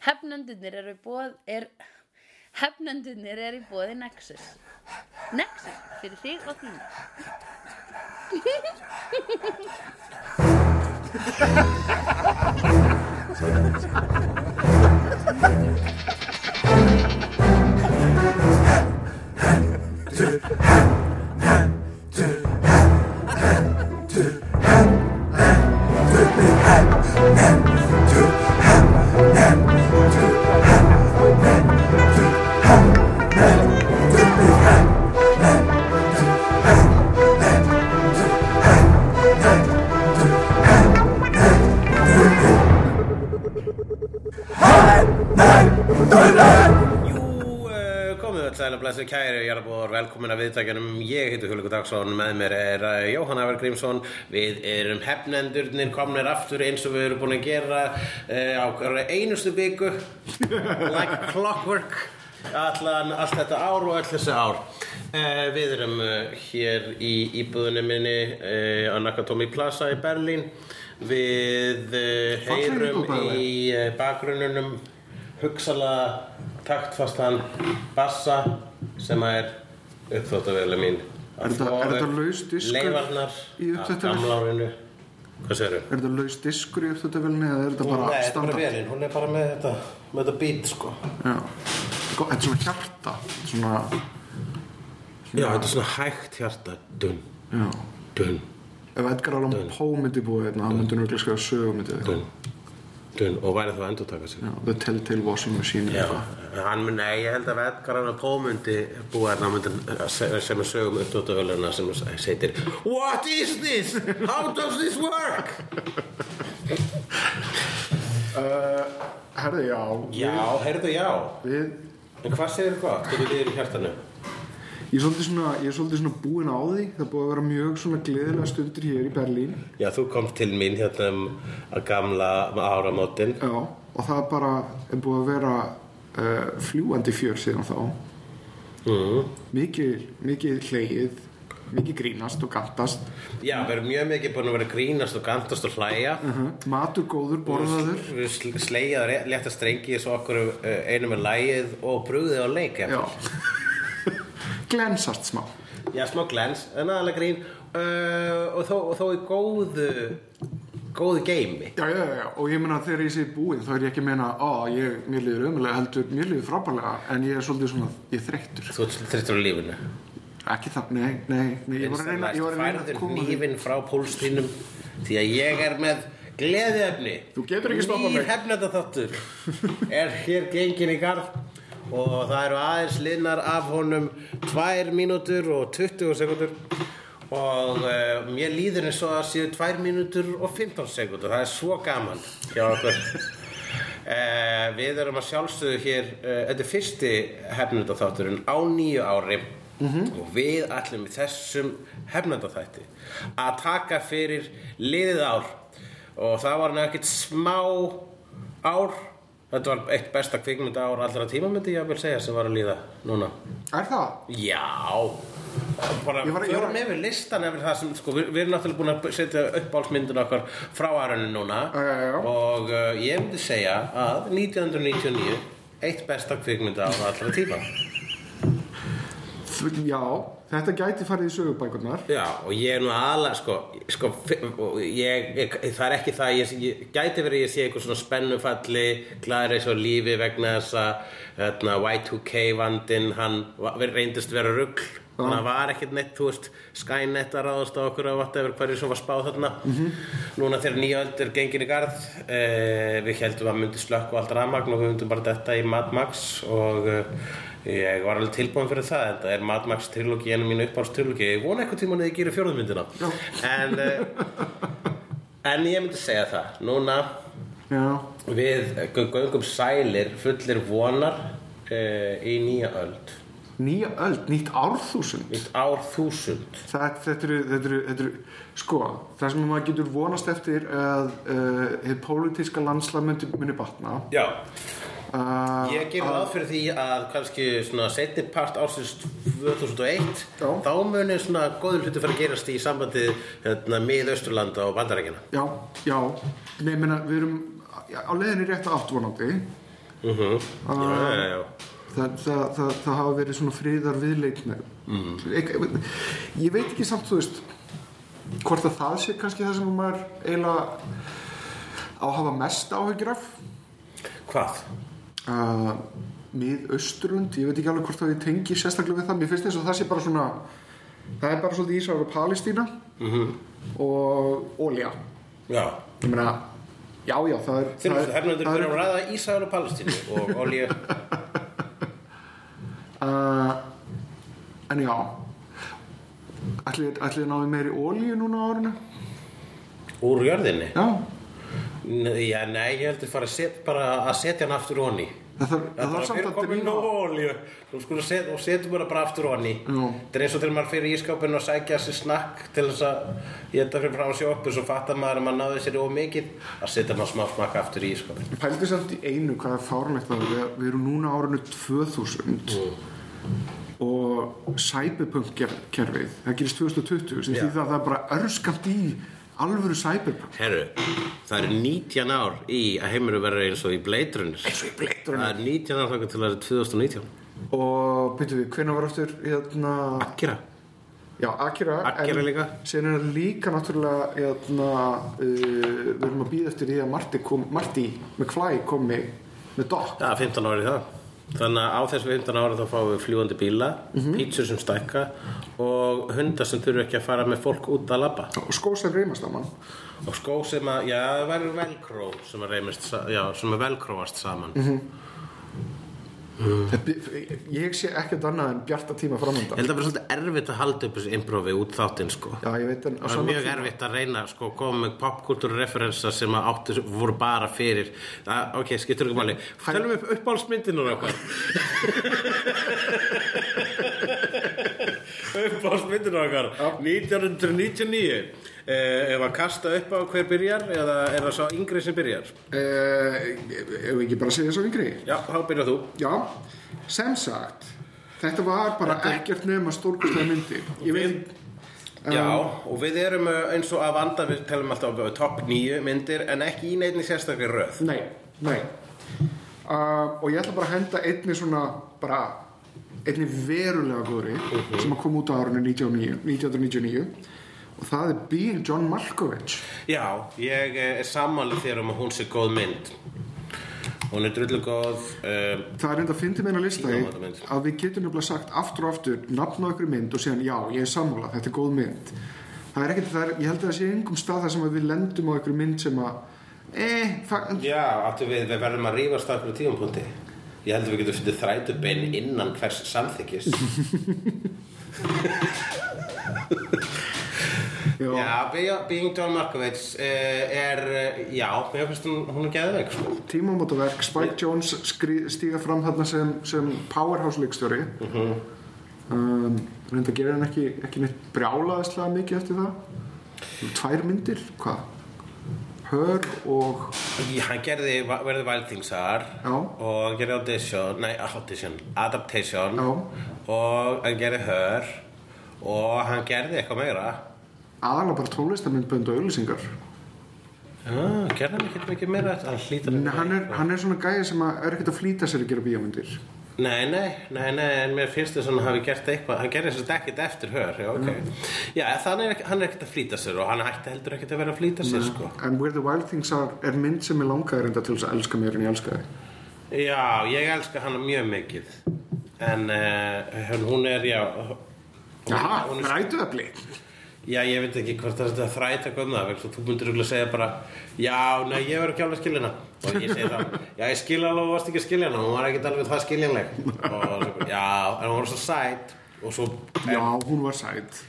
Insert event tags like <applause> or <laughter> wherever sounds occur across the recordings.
Hefnendurnir eru bóð er Hefnendurnir eru í bóði Nexus. Nexus fyrir þig og þín Jú, <laughs> Dagsson, með mér er uh, Jóhann Ævar Grímsson. Við erum hefnendurnir komnir aftur eins og við erum búin að gera uh, á einustu viku. <laughs> Like clockwork Allan, allt þetta ár og öll þessi ár. Uh, Við erum uh, hér í íbúðunni minni uh, á Nakatomi Plaza í Berlín. Við Falleg heyrum í bakgrunnunum hugsalega taktfastan bassa sem er uppþóttaveli mín Er þetta- þetta laus diskur leifarnar í segirðu? Er þetta laus diskur í upptötavelni eða er þetta Nei, bara þetta er bara standard? velin, hún er bara með þetta með þetta beat sko. Já. Þetta er svona hjarta svona, já, þetta er svona hægt hjarta. Dun, já. dun, Ef Edgar Allan Poe myndi búið hérna, hann myndi nörgulega skrifa sögumyndið dun, dun og væri þá að endur taka sig Já, The Telltale Washing Machine nei, ég held að Edgar Allan Poe myndi búa þarna myndi sem er sögum uppdóttavöluna sem setir What is this? How does this work? <laughs> uh, Herði, já Já, heyrðu já Við, En hvað segir hvað? Hvernig þið er í hjartanu? Ég er svolítið svona, er svona búinn á því. Það er búið að vera mjög svona gleðilega stundir hér í Berlín. Já, þú komst til mín hérna um að gamla áramótin. Já, og það er bara er búið að vera uh, fljúandi fjör síðan þá. Mm. mikið, mikið hlegið mikið grínast og gantast. Já, við erum mjög mikið búin að vera grínast og gantast og hlæja. Uh matur góður, borðaður. Við sl- slegjaðu létta strengi svo okkur uh, einu með lægið og brugðið á leik Já glensast smá. Já, smá glens, en aðalega grín. Uh, og, þó, og þó í góðu góðu geimi Já, já, já, og ég meina þegar ég sé búinn þá er ég ekki að meina, ég, mér líður ömulega heldur, mér líður frábælega, en ég er svolítið svona, ég er þreyttur. Þú ert þreyttur á lífinu. Ekki það, nei, nei, nei, ég var að reyna, að að Færður koma því. nýfin frá pólstínum því að ég er með gleðiefni. Þú getur ekki stoppað mig. Nýr hefnenda þáttur er hér gengin í garð og það eru aðeins linnar af honum 2 mínútur og 20 sekundur og uh, mér líður eins og að séu 2 mínútur og 15 sekundur það er svo gaman hjá okkur. Uh, <laughs> við erum að sjálfsögðu hér uh, þetta er fyrsti hefnendaþátturinn á nýju ári. Og við ætlum í þessum hefnendaþætti að taka fyrir liðið ár. Og það var nefnir ekkert smá ár þetta var eitt besta kvikmynda ár allra tíma myndi ég að vil segja sem var að líða núna Er það? Já bara Ég var- ég var- yfir listan yfir það sem sko, við, við erum náttúrulega búin að setja uppáhaldsmyndin okkar frá árunni núna Já, já, já. og uh, ég myndi segja að 1999 eitt besta kvikmynda á allra tíma Já, þetta gæti farið í sögubækurnar. Já, og ég er nú aðalega, sko, sko ég, ég, það er ekki það, ég, ég gæti verið að ég sé eitthvað svona spennufalli, glæðir eins og lífi vegna þess að hérna, Y2K vandinn, hann reyndist vera rugl, þannig að það var ekkert neitt, þú veist, Skynet að ráðast á okkur vatta yfir hverju sem var spáð þarna. Núna þegar nýja öld er gengin í garð, eh, við heldum að myndi slökku allt rafmagn og við myndum bara detta í Mad Max og eh, ég var alveg tilbúin fyrir það, þetta er Mad Max trilógi, einu mínu uppáhalds trilógi, ég vona eitthvað tíma að þið gerir fjórðumyndina. En, eh, en ég myndi segja það, núna Já, við göngum sælir fullir vonar uh, í nýja öld nýja öld, nýtt árþúsund. nýtt ár þúsund Það, þetta, eru, þetta, eru, þetta eru, sko, það sem maður getur vonast eftir að uh, hið pólitíska landslag myndi, myndi batna. Já, Uh, ég ger ráð fyrir því að kannski svona setni part ársins 2001 Já. þá muni svona góður hluti fyrir að gerast í sambandi hérna, mið-austurlanda og bandarækina Já, já, nei, ég meina, við erum á leiðinni rétt átt vonandi Mhm. Ah. Já, já, já. Það, það, það, það hafa verið svona friðar viðleikni mm. ég, ég veit ekki samt þú veist hvort að það sé kannski það sem maður eiginlega á að hafa mest áhyggjur af Hvað? uh, mið-austurlund, ég veit ekki alveg hvort að ég tengi sérstaklega við það, mér finnst eins og það sé bara svona það er bara svolítið Ísrael og Palestína Mhm. og Ólja Já. ég meina, já já það er, Þeir það það fyrir að ræða Ísrael og Palestínu og olíu. <laughs> uh, en já ætli ætli þið náðu meiri ólíu núna á árinu Úr jörðinni? já, Já, nei, ég heldur að bara að setja hann aftur onni. Það þarf, samt að drífa og setjum bara bara aftur onni. Já. Það er eins og þegar maður fyrir ískápinu og sækja sér snakk til þess að ég enda fyrir frá að sjópu svo fattar maður að maður náði sér of mikið að setja maður smá smakk aftur í ískápinu. Pældi samt í einu hvað er fárlegt það við, við erum núna árinu 2000 og cyberpunk kerfið það gerist 2020 sem því það að er bara örskant í alvöru cyberpunk Herru, það er 19 ár í að heimuru verður eins og í Runner. eins og í Blade Það er 19 ár þangað til að það er 2019. og byrju við, hvenær var aftur hérna, Akira. já, Akira Akira en líka. sen er líka náttúrulega hérna, uh, við erum að býða eftir því að Marty, kom, Marty McFly komi með Doc Já, 15 ári það. Þannig að á þessu 15 ári þá fáum við fljúandi bíla, Mhm. pítsur sem stækka og hundar sem þurfu ekki að fara með fólk út að labba. og skó sem reymast á mann Og skó sem að, já, það verður velkró sem að reymist, sa- já, sem að velkróast saman. Mhm. ég sé ekkert annað en bjarta tíma Ég framöndan held að það verður svolítið erfitt að halda upp þessu improvi út þáttinn, sko. Já, ég veit en Það er mjög tíma- erfitt að reyna sko, koma með popkultúrreferensa sem að áttu voru bara fyrir. Að, ok, skiptur ekki máli. Tölum upp uppáhaldsmyndinu okkar. <laughs> Uppáhaldsmyndinu okkar. 1999 eh, Ef að kasta upp á hver byrjar eða er það svo yngri sem byrjar? Eh, Ef við ekki bara segja svo yngri? Já, þá byrjar þú. Já, sem sagt Þetta var bara ekkert nema stórkostlega myndi. Ég veit Já, og við erum eh, eins og að vanda við telum alltaf topp nýju myndir en ekki í neinni sérstaklega röð. Nei, nei. Uh, Og ég ætla bara að henda einni svona bara einni verulega góðri sem að koma út á 1999, 1999 og það er Being John Malkovich. Já, ég eh, er sammálið þér um að hún sé góð mynd. Hún er drullu góð um, Það er enda að fyndi meina lista Tímamótamynd. að við getum nefnilega sagt aftur og aftur nafn á ykkur mynd og segja já, ég er sammála, þetta er góð mynd. Það er ekkert, það er, ég held að það sé engum stað þar sem við lendum á ykkur mynd sem að eh, það, Já, áttu við, við verðum að rífast af hverju tímapunkti Ég held að við getum fundið þrætubein innan hvers samþykis <laughs> já, Já, Be- Being John Markovits uh, er, uh, já, mér finnst hún, er geðveik sko. tímamótaverk Spike Jones stíga fram þarna sem, sem powerhouse leikstjóri Mhm. um, reynda gerir hann ekki, ekki neitt brjálaðislega mikið eftir það tvær myndir, hvað Hör og Já, hann gerði verði Já. og hann gerði Audition, nei, Audition, Adaptation Já. og hann gerði Her og hann gerði eitthvað meira aðalega bara tónlistamindbönd og auðlýsingar Já, gerði hann ekkert mikið meira hann hlýtur Nei, hann er, hann er svona gæði sem að er ekkert að flýta sér að gera bíómyndir. Nei, nei, nei, nei, en mér finnst þess að hann hafi gert eitthvað, hann gerði þess að ekkert eftir hör, já, ok. Já, þannig er, hann er ekkert að flýta sér og hann ætti heldur ekkert að vera að flýta sér, sko. En Where the Wild Things Are er mynd sem ég langaði reynda til þess að elska mér en ég elska þig. Já, ég elska hana mjög mikið, en uh, hún er, já, Jaha, rætuöfli já, ég veit ekki hvort það er að þræta svo þú myndir örugglega segja bara, já, nei, ég verður ekki alveg að skilja hana. Og ég segi það, já, ég skilja alveg og varst ekki að skilja hana, hún var ekkert alveg það skiljanleg. Og já, en hún var svo sæt, og svo, Já, hún var sæt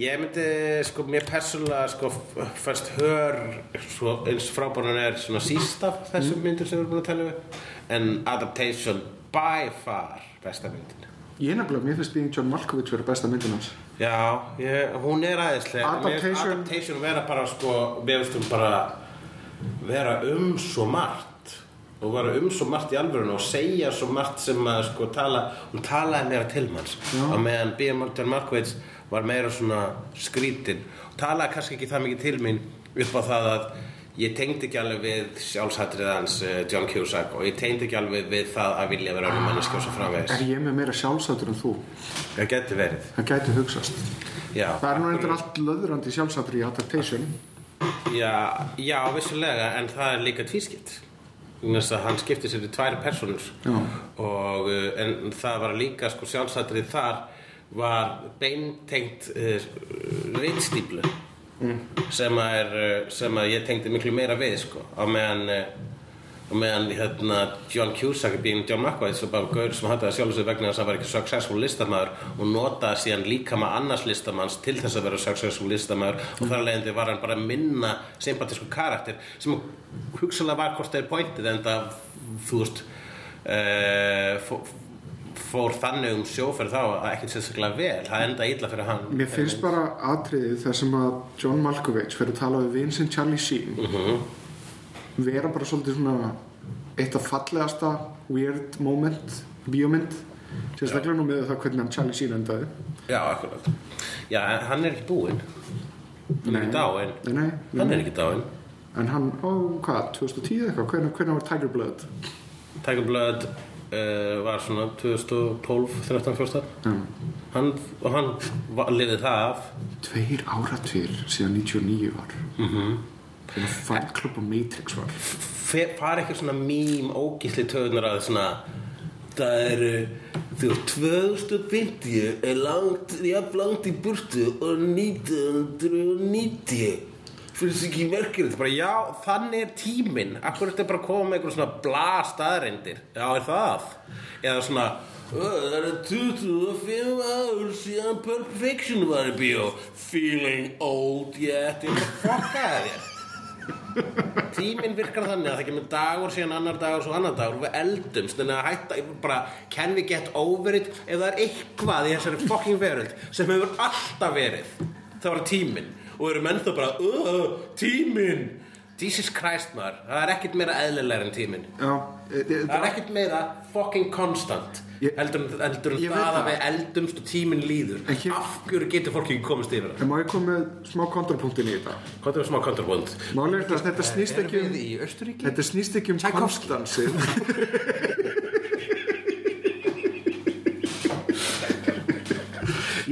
Ég myndi, sko, mér persónulega, sko, fannst hör svo, eins frábæran er svona síst af þessum myndir sem við erum búin að tala um en Adaptation by far besta myndin. Ég nefnilega, mér finnst Being John Malkovich vera besta myndin hans Já, ég, hún er aðeinslega Adaptation- Adaptation vera bara, sko, hún bara vera um svo margt og vera um svo margt í alvörun og segja svo margt sem að sko tala hún talaði meira til manns. Og meðan B. Martin Markovits var meira svona skrítin talaði kannski ekki það mikið til mín upp á það að ég tengdi ekki alveg við sjálfsættrið hans uh, John Cusack og ég tengdi ekki alveg við það að vilja vera önnum manneski og svo Er framvegis ég með meira sjálfsáttur en þú? það geti verið. Það gæti hugsast. já, Það er nú eitthvað allt löðrandi sjálfsáttur í adaptation. já, já, vissulega en það er líka tvískipt. Hann skipti sér í tvær personur og uh, en það var líka sko sjálfsættrið þar var beintengt uh, reynstíplu sem, er, uh, sem ég tengdi miklu meira við sko. Á meðan uh, á meðan hérna, John Cusack býðin John McAvoy sem bara gaur sem hætti að sjálf sig vegna þess að hann var ekki successful listamæður og notaði síðan líka með annars listamanns til þess að vera successful listamæður og þar að leiðandi var hann bara minna sympatísku karakter sem hugsalega var hvort þeir pointið en það þú veist uh, fór, þannig um sjóferð þá að ekkert sérstaklega vel. Það enda illa fyrir hann. Mér finnst bara atriðið þar sem að John Malkovich fyrir að tala við Vincent Charlie Sheen. Vera bara svolítið svona eitt af fallegasta weird moment bíómynd. Sérstaklega nú með það hvernig hann Charlie Sheen endaði. Já, akkurat. Já, hann er ekki búinn. Hann er ekki dáinn. Hann er ekki dáinn. En hann, ó, hvað, 2010 eitthvað, hvernig var Tiger Blood? Tiger Blood uh, var svona 2012, 13, 14 Já. hann, og hann lifið það af. Tveir áratvír síðan 99 var. Mm -hmm. Hvernig Fight Club og Matrix var. Fara ekki svona mím ógísli töðunar að svona það er þú veist 2050 er langt, jafn langt í burtu og 1990 fyrir þess ekki merkir þetta bara já, þannig er tíminn. Akkur er þetta bara að koma með einhver svona bla staðreindir já, er það? Eða svona "Ö, það er 25 ár síðan Perfection var í bíó. Feeling old yet ég er bara fokkaði þér tíminn virkar þannig að það kemur dagur síðan annar dagur svo annar dagur. Við eldumst en að hætta bara can we get over it? Ef það er eitthvað í þessari fucking veröld sem hefur alltaf verið það var tíminn og eru menn þá bara uh, tíminn. Jesus Christ maður, það er ekkert meira eðlilegur en tíminn. Já, e, e, það er ekkert meira fucking constant Ég- heldur veit það að við eldumst og tíminn líður. Hér- af hverju getur fólk ekki komist yfir það? Má ég koma með smá kontrapunktin í þetta? hvað er smá er það að þetta snýst ekki um? Þetta snýst ekki um Tchaikovsky. <laughs>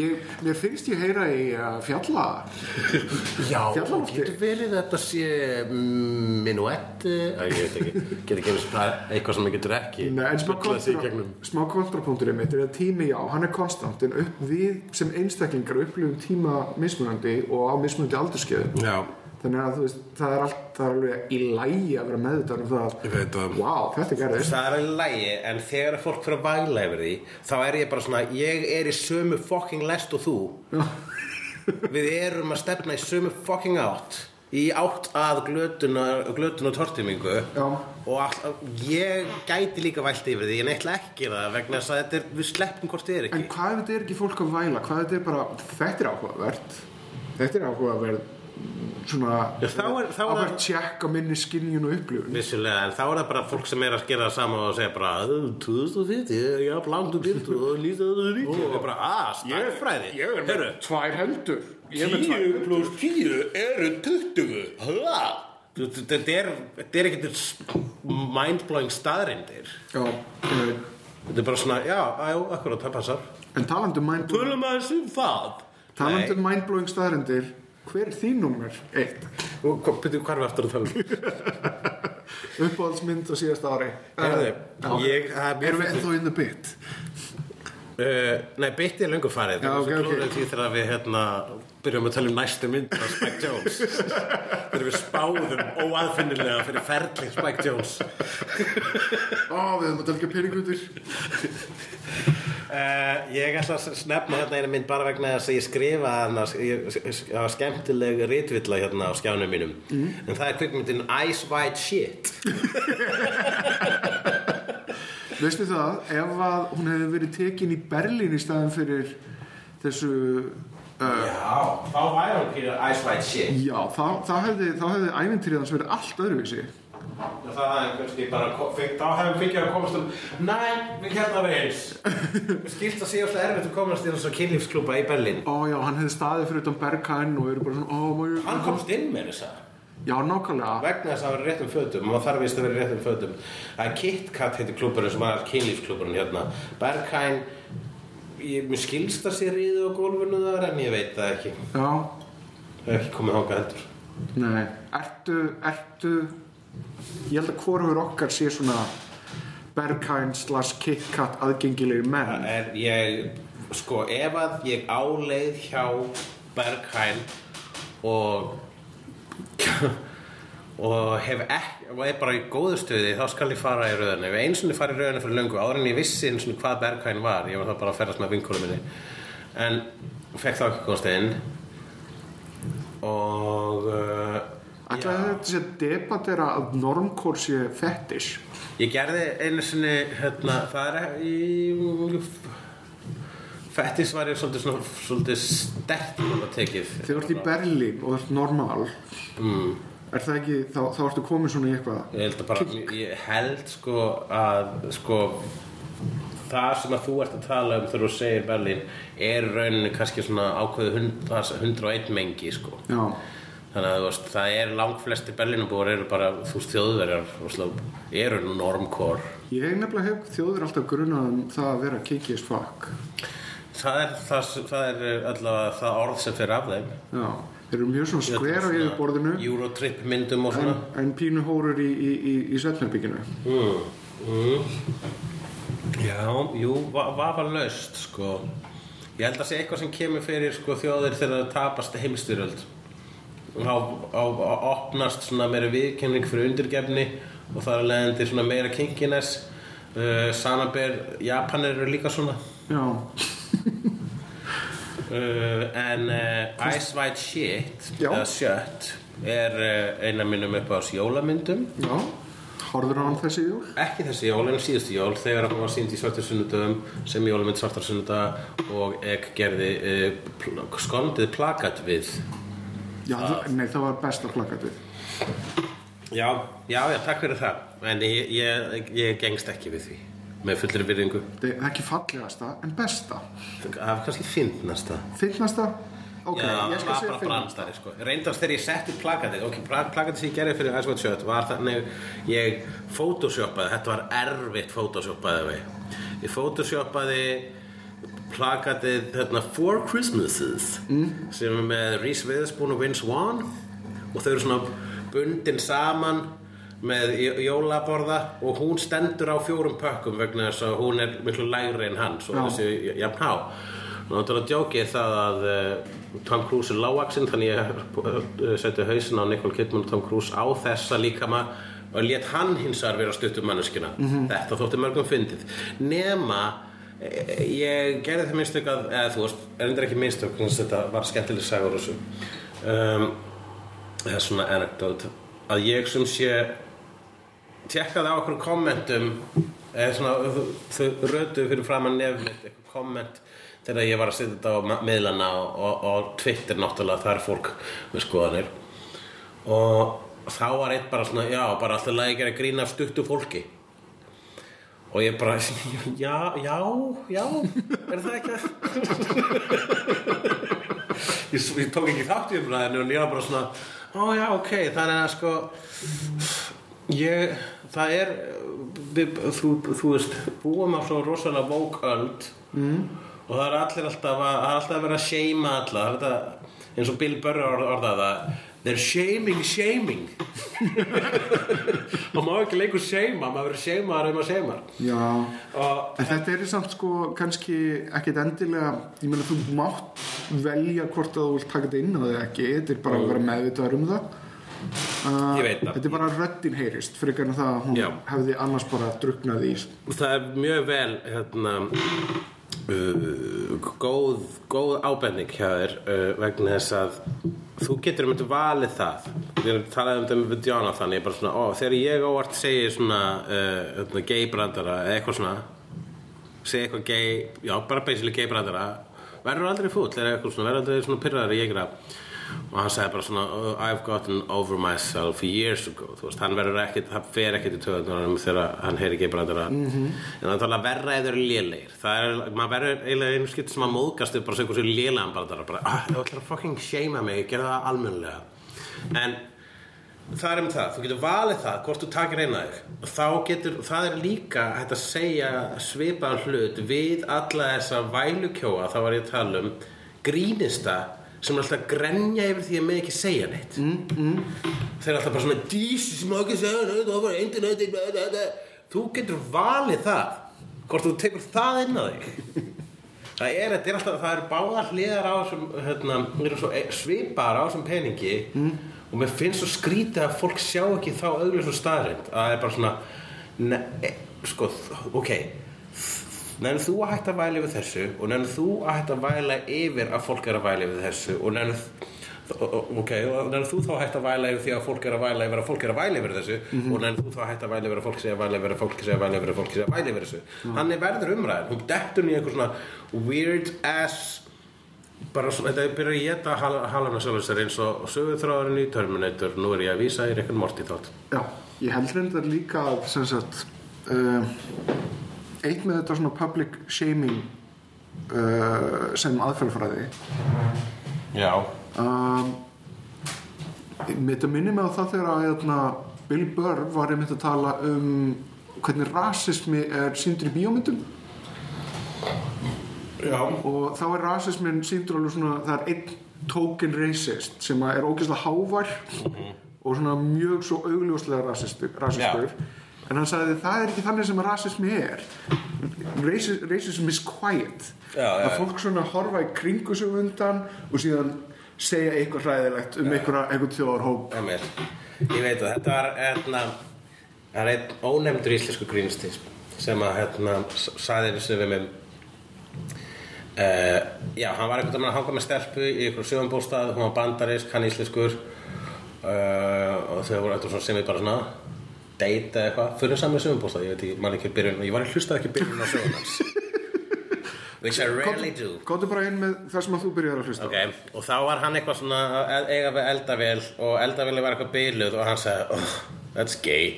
ég, Mér finnst ég heyra í að fjalla. Já, <laughs> getur verið þetta sé mm, minuett Æ, ég veit ekki, getur ekki eitthvað sem ég getur ekki Nei, en smá, kontra, smá kontrapunkturinn mitt er að tími já, hann er konstant en upp, við sem einstaklingar upplifum tíma mismunandi og á mismunandi aldurskeiðum Já, þannig að þú veist, það er, allt, það er alveg í lægi að vera meðvitað um það Ég veit það. Vá, þetta gerðist það er alveg lægi en þegar fólk fyrir að væla yfir því þá er ég bara svona, ég er í sömu fucking lest og þú. Við erum að stefna í sömu fucking átt í átt að glötun og, og tortimingu Já. og all, ég gæti líka vælt yfir því en ætla ekki að það vegna þess að þetta er, við sleppum hvort þið er En ekki hvað ef þetta er ekki fólk að væla? Hvað ef þetta er bara, þetta er áhugavert. Þetta er áhugaverð svona Já, þá er- þá er áhugavert það- tjekk á minni skinnjun og upplifun. Vissulega, en þá er það bara fólk sem er að gera það sama og segja bara "Uh, 2050, já, og byrtu og lítið að það ríkja og bara, að, stærðfræði Ég er með tvær hendur. Ég er með tvær 10 hendur. pluss 10 eru 20 Hæ? Þetta er, þetta er ekkert mindblowing staðrindir Já, Þetta er bara svona, já, já, akkurat, það passar. En talandi um mindblowing um það. Talandi um mindblowing staðarendir Hver er þín nummer eitt? Og byrju, hvað er við aftur að tala um? <laughs> Uppáhaldsmynd á síðasta ári Heyrðu, Já. ég- er Erum við ennþá in the bit? Uh, nei, bytti er löngu farið. Já, ok, ok. því þegar við hérna byrjum að tala um næstu mynd af Spike Jones þegar við spáðum óaðfinnilega fyrir ferli Spike Jones Ó, við höfum að delga peningutur uh, ég ætla að snefna hérna eina mynd bara vegna þess að ég skrifa ég, skemmtileg ritvilla hérna á skjánum mínum. En það er kvikmyndin Ice White Shit <laughs> Veistu það, ef að hún hefði verið tekin í Berlín í staðin fyrir þessu uh, já, þá væri hún Ice White Shit. Já, þá, þá hefði, hefði ævintýrið hans verið allt öðruvísi. Og það er kannski bara þá hefum við fengið að komast um næ, við hérna við eins. <laughs> Skilt að sé alltaf erfitt að komast í þessu kynlífsklúpa í Berlín. Ó já, hann hefði staðið fyrir utan Berghain og eru bara svona hann komst inn með þessa Já, nákvæmlega. vegna þess að vera í réttum fötum og þarf vist að vera í réttum fötum það er KitKat heitir klúburinn sem var kynlífsklúburinn hérna Berghain ég, skilst að sé ríðu á gólfinu þar en ég veit það ekki Já, það er ekki komið hangað heldur nei. Ertu, ertu, ég held að hvorugur okkar sé svona Berghain slash KitKat aðgengilegi það menn. er ég sko ef að ég áleið hjá Berghain og og hef ekki og er bara í góðu stuði þá skal ég fara í rauðinu ef eins og fara í rauðinu fyrir löngu áður en ég vissi eins og hvað Berghain var. Ég var þá bara að ferðast með vinkunum minni. En fekk þá ekki komast inn. Og uh, Ætlaði þetta sé að debatera að normkór sé fetish? Ég gerði einu sinni hérna, það er í Fettis var ég svolítið, svona, svolítið stert að tekið Þegar þú ert í Berlín og þú ert normal, mm. er það ekki, þá, þá ertu komin svona í eitthvað? Ég held bara, ég held sko að sko það sem að þú ert að tala um þegar þú segir Berlín er rauninni kannski svona ákveðu hund, það er 101 mengi sko Já, þannig að veist, það er langt flesti Berlínubúar eru bara, þú þjóðverjar eru normkor ég nefnilega hef þjóður alltaf grunað um það að vera as fuck. Það er, það, það er allavega það orð sem fyrir af þeim. Já, þeir eru mjög svona skver á yfirborðinu. Eurotrip myndum og en, svona. en pínu hórar í, í, í, í svefnherbygginu. mm. Mm. Já, jú, va vafa laust sko. Ég held að sé eitthvað sem kemur fyrir sko, þjóðir þegar það tapast heimstyrjöld og þá opnast svona meira viðkenning fyrir undirgefni og það er leiðandi svona meira kinkiness. Uh, Sanaber, Japanir eru líka svona. Já, en uh, Ice White Shit eða Shut er uh, eina minnum upp á jólamyndum. Já, horfður hann þessi jól? ekki þessi jól en síðustu jól þegar hann var sínd í svartur sunnudöfum sem jólumynd svartar sunnudag og ek gerði uh, skondið plakat við. Já, það, nei, það var besta plakatið. já, já, já, takk fyrir það. En ég, ég, ég gengst ekki við því með fullri virðingu er ekki fallegasta, en besta. var kannski fyndnasta Fyndnasta? Ok, Já, ég það var bara brandstæri sko. Reyndast þegar ég setti plakatið Ok, pla- plakatið sem ég gerði fyrir Ice White Shirt Var þannig ég photoshoppaði Þetta var erfitt photoshoppaði Ég photoshoppaði plakatið hérna, Four Christmases mm. sem er með Reese Witherspoon og Vince Vaughn og þau eru svona bundin saman með jólaborða og hún stendur á fjórum pökkum vegna þess að hún er miklu lægri en hann svo Já. þessi jafn há. Náttúrulega djókið það að uh, Tom Cruise er lágvaxinn þannig ég uh, seti hausin á Nicole Kidman og Tom Cruise á þessa líkama og let hann hins vegar vera stuttum manneskina þetta þótti mörgum fyndið. Nema eh, ég gerði það minnstök að eða þú veist, er endur ekki minnstök þetta var skemmtileg sagur um, eða svona anecdote að ég sem sé tjekkaði á okkur kommentum eða svona þau- rötu fyrir fram að nefnit eitthvað komment þegar ég var að setja þetta á miðlana og, og, og Twitter náttúrulega það er fólk með skoðanir. Og þá var eitt bara svona já, bara alltaf lagi gera grína stuttu fólki. Og ég bara <laughs> já, já, já er það ekki <laughs> ég, ég tók ekki þátt í umræðinu en ég var bara svona ó já, ok, þannig að sko ég, það er við, þú, þú veist búum á svo rosalega vóköld mm. og það er allir alltaf að, alltaf að vera að seima alla. Það þetta, eins og Bill Burr orð, orðað það they're shaming shaming. <laughs> Og má ekki leikur seima maður verður seimaðar um að seimar en þetta er samt sko kannski ekkit endilega, ég meina þú mátt velja hvort að þú vilt taka þetta inn þig ekki, þetta er bara að vera meðvitaður um það. Uh, Ég veit það. Þetta er bara að röddin heyrist, frekar en það að hún Já. hefði annars bara drugnað í. það er mjög vel hérna uh, góð, góð ábending hjá þér uh, vegna þess að þú getur um þetta valið það við erum talað um þetta með Jonathan ég svona, ó, þegar ég óvart segi svona uh, gay brandara eða eitthvað svona segi eitthvað gay, já, bara basically gay brandara verður aldrei fúll eitthvað verður aldrei svona pyrraður ég gera og hann sagði bara svona oh, I've gotten over myself years ago. Þú veist, hann verður ekkit, það fer ekkit í töðunum þegar hann heyri ekki brandara -hmm. en það er talað verra eða eru lélegir. Það er, maður verður eiginlega einu skipt sem að móðgast við bara segja hversu lélegan brandara bara, ah, þú ætlar að fucking shama mig, gera það almennilega. En það er um það, þú getur valið það hvort þú takir eina þig þá getur, það er líka hægt að segja svipaðan hlut við alla þessa vælukjóa. Þá var ég að tala um grínista sem er alltaf að grenja yfir því að með ekki segja neitt mm, mm. þeir eru alltaf bara svona Jesus, má ekki segja neitt, það var internet bla, bla, bla." þú getur valið það hvort þú tekur það inn á þig <laughs> Það er, er alltaf, það eru báðar hliðar á þessum, hérna, svo svipar á þessum peningi mm. og mér finnst svo skrítið að fólk sjá ekki þá auðvitað staðrind að það er bara svona, ne, e, sko, ok, nefnir þú að hætta að væla yfir þessu og nefnir þú að hætta að væla yfir að fólk er að væla yfir þessu og nefnir, ok, og nefnir þú þá að hætta að væla yfir því að fólk er að væla yfir að fólk er að væla yfir þessu og nefnir þú þá að hætta að væla yfir að fólk sé að væla yfir að fólk sé að væla yfir að fólk sé að væla yfir þessu þannig verður umræðin, hún dettur í einhver svona weird ass bara svona, þetta byrjar að geta halana sjálfur sér eins og sögurþráðurinn í Terminator, nú er ég að vísa í Rick and Morty þátt Já, ég held reyndar líka að sem sagt uh, eitt með þetta svona public shaming uh, sem aðferðfræði Já, um, Þetta minnir mig á það þegar að hérna, Bill Burr var einmitt að tala um hvernig rasismi er síndur í bíómyndum. Já, og þá er rasismin síndur alveg svona það er einn token racist sem að er ógeðslega hávær og svona mjög svo augljóslega rasistur, rasistur. En hann sagði það er ekki þannig sem rasismi er. Racis, racism is quiet. Já, já, að fólk svona horfa í kringu sig undan og síðan segja eitthvað hræðilegt um einhvern þjóðarhóp. Emil, ég veit að þetta var hérna, það er einn ónefndur íslensku grínisti sem að hérna, s- sagði einu sinni við mig uh, já, hann var einhvern veginn að hanga með stelpu í einhverjum sjöfumbústað, hún var bandarisk, hann íslenskur uh, og þau voru eitthvað sem við bara svona eða eitthvað, fyrir saman sjöfumbústað ég veit ekki, mann ekki byrjun, ég var að hlusta ekki byrjun á sögun hans. <laughs> Which I rarely do. Góttu bara inn með það sem að þú byrjar að hlusta á. Ok, og þá var hann eitthvað svona að eiga við eldavél og eldavéli var eitthvað byluð og hann sagði, oh, that's gay.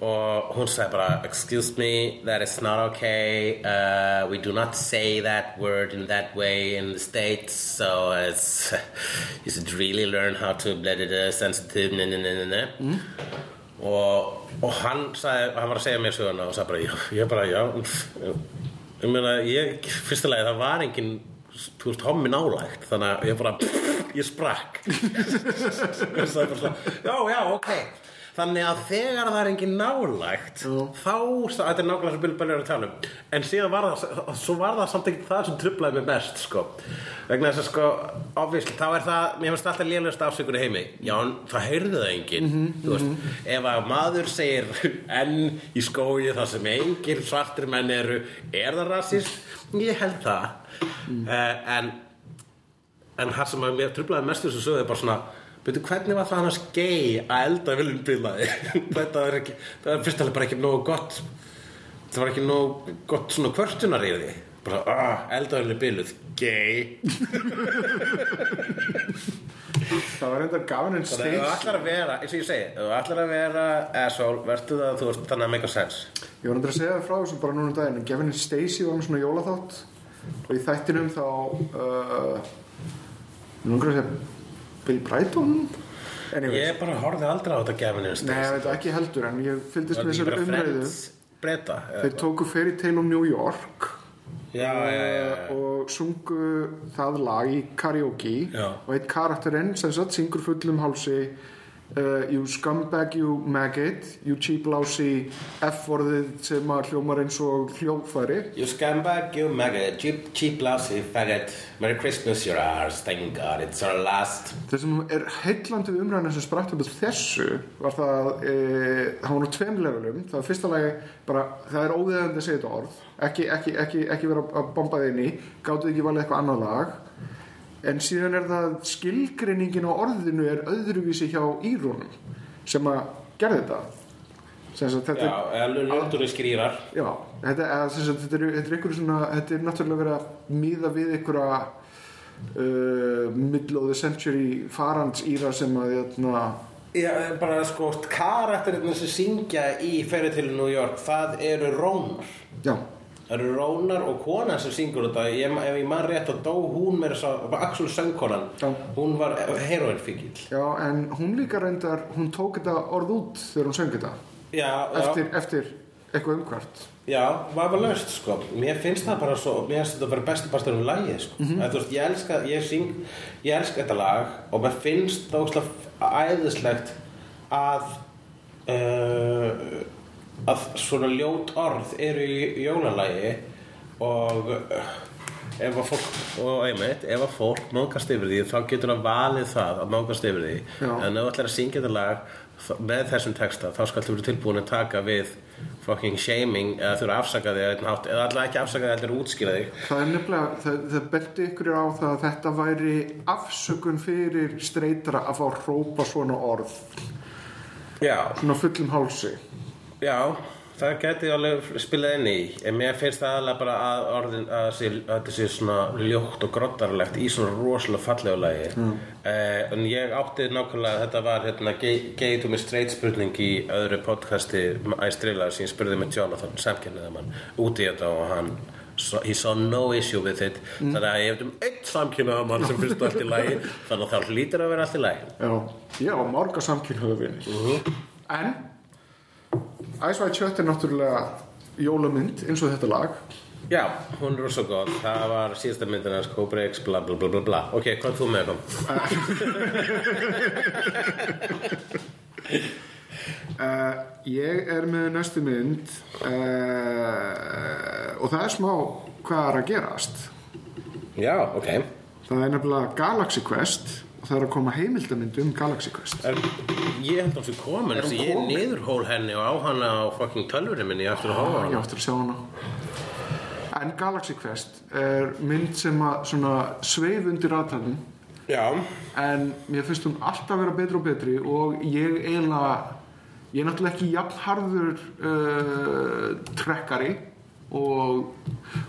Og hún sagði bara excuse me, that is not okay. Uh, we do not say that word in that way in the States so it's <laughs> you should really learn how to blah, blah, blah, sensitive ne, ne, ne, ne, ne. Og, og hann sagði, hann var að segja mér söguna og sagði bara, já, ég bara, já ég meina, ég, fyrstulega það var engin þú veist, hommi nálægt þannig að ég bara, ég sprakk. <laughs> Ég sagði bara svona, já, já, ok þannig að þegar það er engin nálægt þá, þetta er nákvæmlega sem Bill Burr er að tala um. En síðan var það, svo var það samt ekki það sem trublaði mig mest, sko. Vegna þess að sko, obviously, þá er það mér finnst alltaf lélegast afsökur í heimi. Já, það heyrði það enginn þú veist, ef að maður segir <laughs> enn í skói þar sem engir svartir menn eru er það rasist? Ég held það. Uh, en en það sem að mér trublaði mest þessu sögðu er bara svona Veitu, hvernig var það annars gay að elda viljum bilaði? <laughs> Þetta er ekki, það er fyrst alveg bara ekki nógu gott Það var ekki nógu gott svona kvörtunar í því Bara, ah, elda viljum biluð, gay. <laughs> Það var reyndar gafin en að ef þú steins ætlar að vera, eins og ég segi Ef þú ætlar að vera asshole, verður það þú veist þannig að make a sense. Ég var reyndar að segja það frá þessu bara núna um daginn en Gavin and Stacey var með svona jólaþátt. Og í þættinum þá uh, Núngur að segja Bill Brighton? Anyways, Ég bara horfði aldrei á þetta gefinu Nei, ég veit ekki heldur en ég fylgdist með þessari umræðu. Breta Þeir tóku Fairy Tale of New York Já, já, já, já. og sungu það lag í karaoke. Og eitt karakterinn sem sagt syngur fullum hálsi uh, You scumbag, you maggot. You cheap lousy F-orðið sem að hljómar eins og hljófæri You scumbag, you maggot, cheap, cheap lousy faggot. Merry Christmas, you're ours, thank God, it's our last. Það sem er heillandi við umræðinu sem spratt upp þessu var það e, það var nú tveim levelum. Það var fyrsta lagi bara það er óviðandi að segja þetta orð. Ekki, ekki, ekki, ekki vera að bomba þið inn í. Gáttu ekki valið eitthvað annað lag en síðan er það skilgreiningin á orðinu er öðruvísi hjá írunum sem að gerði þetta. Sagt þetta Já, lundurinn skrýrar Já, þetta, sem sagt, þetta, er, þetta er ykkur svona, þetta er náttúrulega verið að míða við ykkur uh, middle of the century farans íra sem að jötna, Já, bara sko, karakterinn sem syngja í ferri til New York, það eru rómar. Já, Það eru Rónar og konan sem syngur þetta ég, Ef ég man rétt að dó hún með þess að Axel söngkonan. Hún var heroinfíkil Já, en hún líka reyndar, hún tók þetta orð út þegar hún söng þetta. Já, já, Eftir, eftir eitthvað umhvert. já, var bara löst sko Mér finnst það bara svo Mér finnst þetta bara besti bastur um lagið sko Mhm. mm Þú veist, ég elska, ég syng Ég elska þetta lag Og mér finnst það óslega æðislegt Að uh, Að svona ljót orð Eru í jólalagi Og uh, Ef að fólk, og einmitt, ef að fólk mókast yfir því, þá getur það valið það að mókast yfir því. Já. En ef þú ætlar að syngja þetta lag með þessum texta, þá skaltu verið tilbúin að taka við fucking shaming eða þurfa að afsaka þig á einn hátt, eða allavega ekki afsaka þig, heldur útskýra þig. Það er nefnilega, það, það benti ykkur á það að þetta væri afsökun fyrir streytara að fá að hrópa svona orð, Já, svona fullum hálsi. Já, það geti alveg spilað inn í, en mér finnst það alveg bara að orðin, að, sé, að þetta sé svona ljótt og grottarlegt í svona rosalega fallegu lagi. Eh, en ég átti nákvæmlega, þetta var hérna, gay to me straight spurning í öðru podcasti Æstrila sem ég spurði með Jonathan, samkynniðamann, út í þetta og hann So, he saw no issue with it. Þannig að ég hef um einn samkynnaðamann sem finnst allt í lagi þannig að það hlýtur að vera allt í lagi. Já, ég á marga samkynhauðu vinir. En Ice White Shut er náttúrulega jólamynd eins og þetta lag. Já, hún er rosa góð Það var síðasta myndin hans Cobra X bla bla bla bla bla Ok, hvað þú með kom? Uh, ég er með næstu mynd uh, og það er smá hvað er að gerast. Já, ok Það er nefnilega Galaxy Quest og það er að koma heimildamynd um Galaxy Quest. er, Ég held að hún sé komin Er hún þessi Ég komin? niðurhól henni og á hana á fucking tölvurinn minni Ég eftir að horfa á Ég hana áttur að sjá hana. En Galaxy Quest er mynd sem að sveif undir aðtæðum Já, en mér finnst hún alltaf vera betri og betri og ég eiginlega ég er náttúrulega ekki jafn harður uh, trekkari og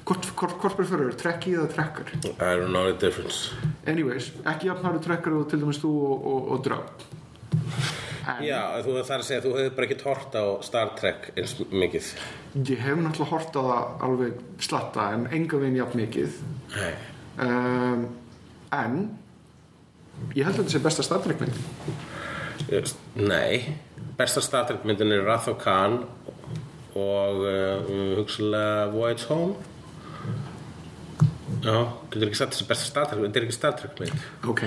hvort, hvort, hvort preferur, trekki eða trekkari I don't know the difference. Anyways, ekki jafn harður trekkari og til dæmis þú og, og, og en Já, þú þarf að segja Þú hefur bara ekki hort á Star Trek eins mikið. Ég hef náttúrulega hort á það alveg slatta en enga veginn jafn mikið. Um, en ég held að þetta sé besta Star Trek mynd Ég- Nei, besta Star Trek myndin er Wrath of Khan og uh, hugsalega Voyage Home. Já, getur ekki sagt þessi besta Star Trek þetta er ekki Star Trek mynd. Ok,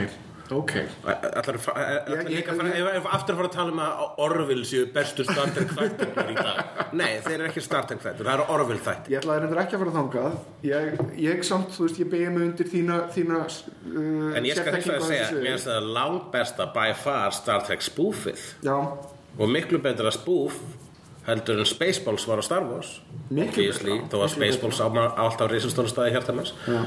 ok. Ætlar Ég- ég- fara, ef, aftur fara að tala um að Orville séu bestu Star Trek þættir í dag. <laughs> Nei, þeir eru ekki Star Trek þættir, það eru Orville þættir. Ég ætlaði reyndar ekki að fara þangað. Ég, ég samt, þú veist, ég beigja mig undir þína, þína uh, En ég skal þess að segja, mér finnst það langt besta by far Star Trek spoofið. Já, og miklu betra spoof heldur en Spaceballs var á Star Wars. Obviously, þó að Spaceballs á á alltaf risastóra staði hjarta Já.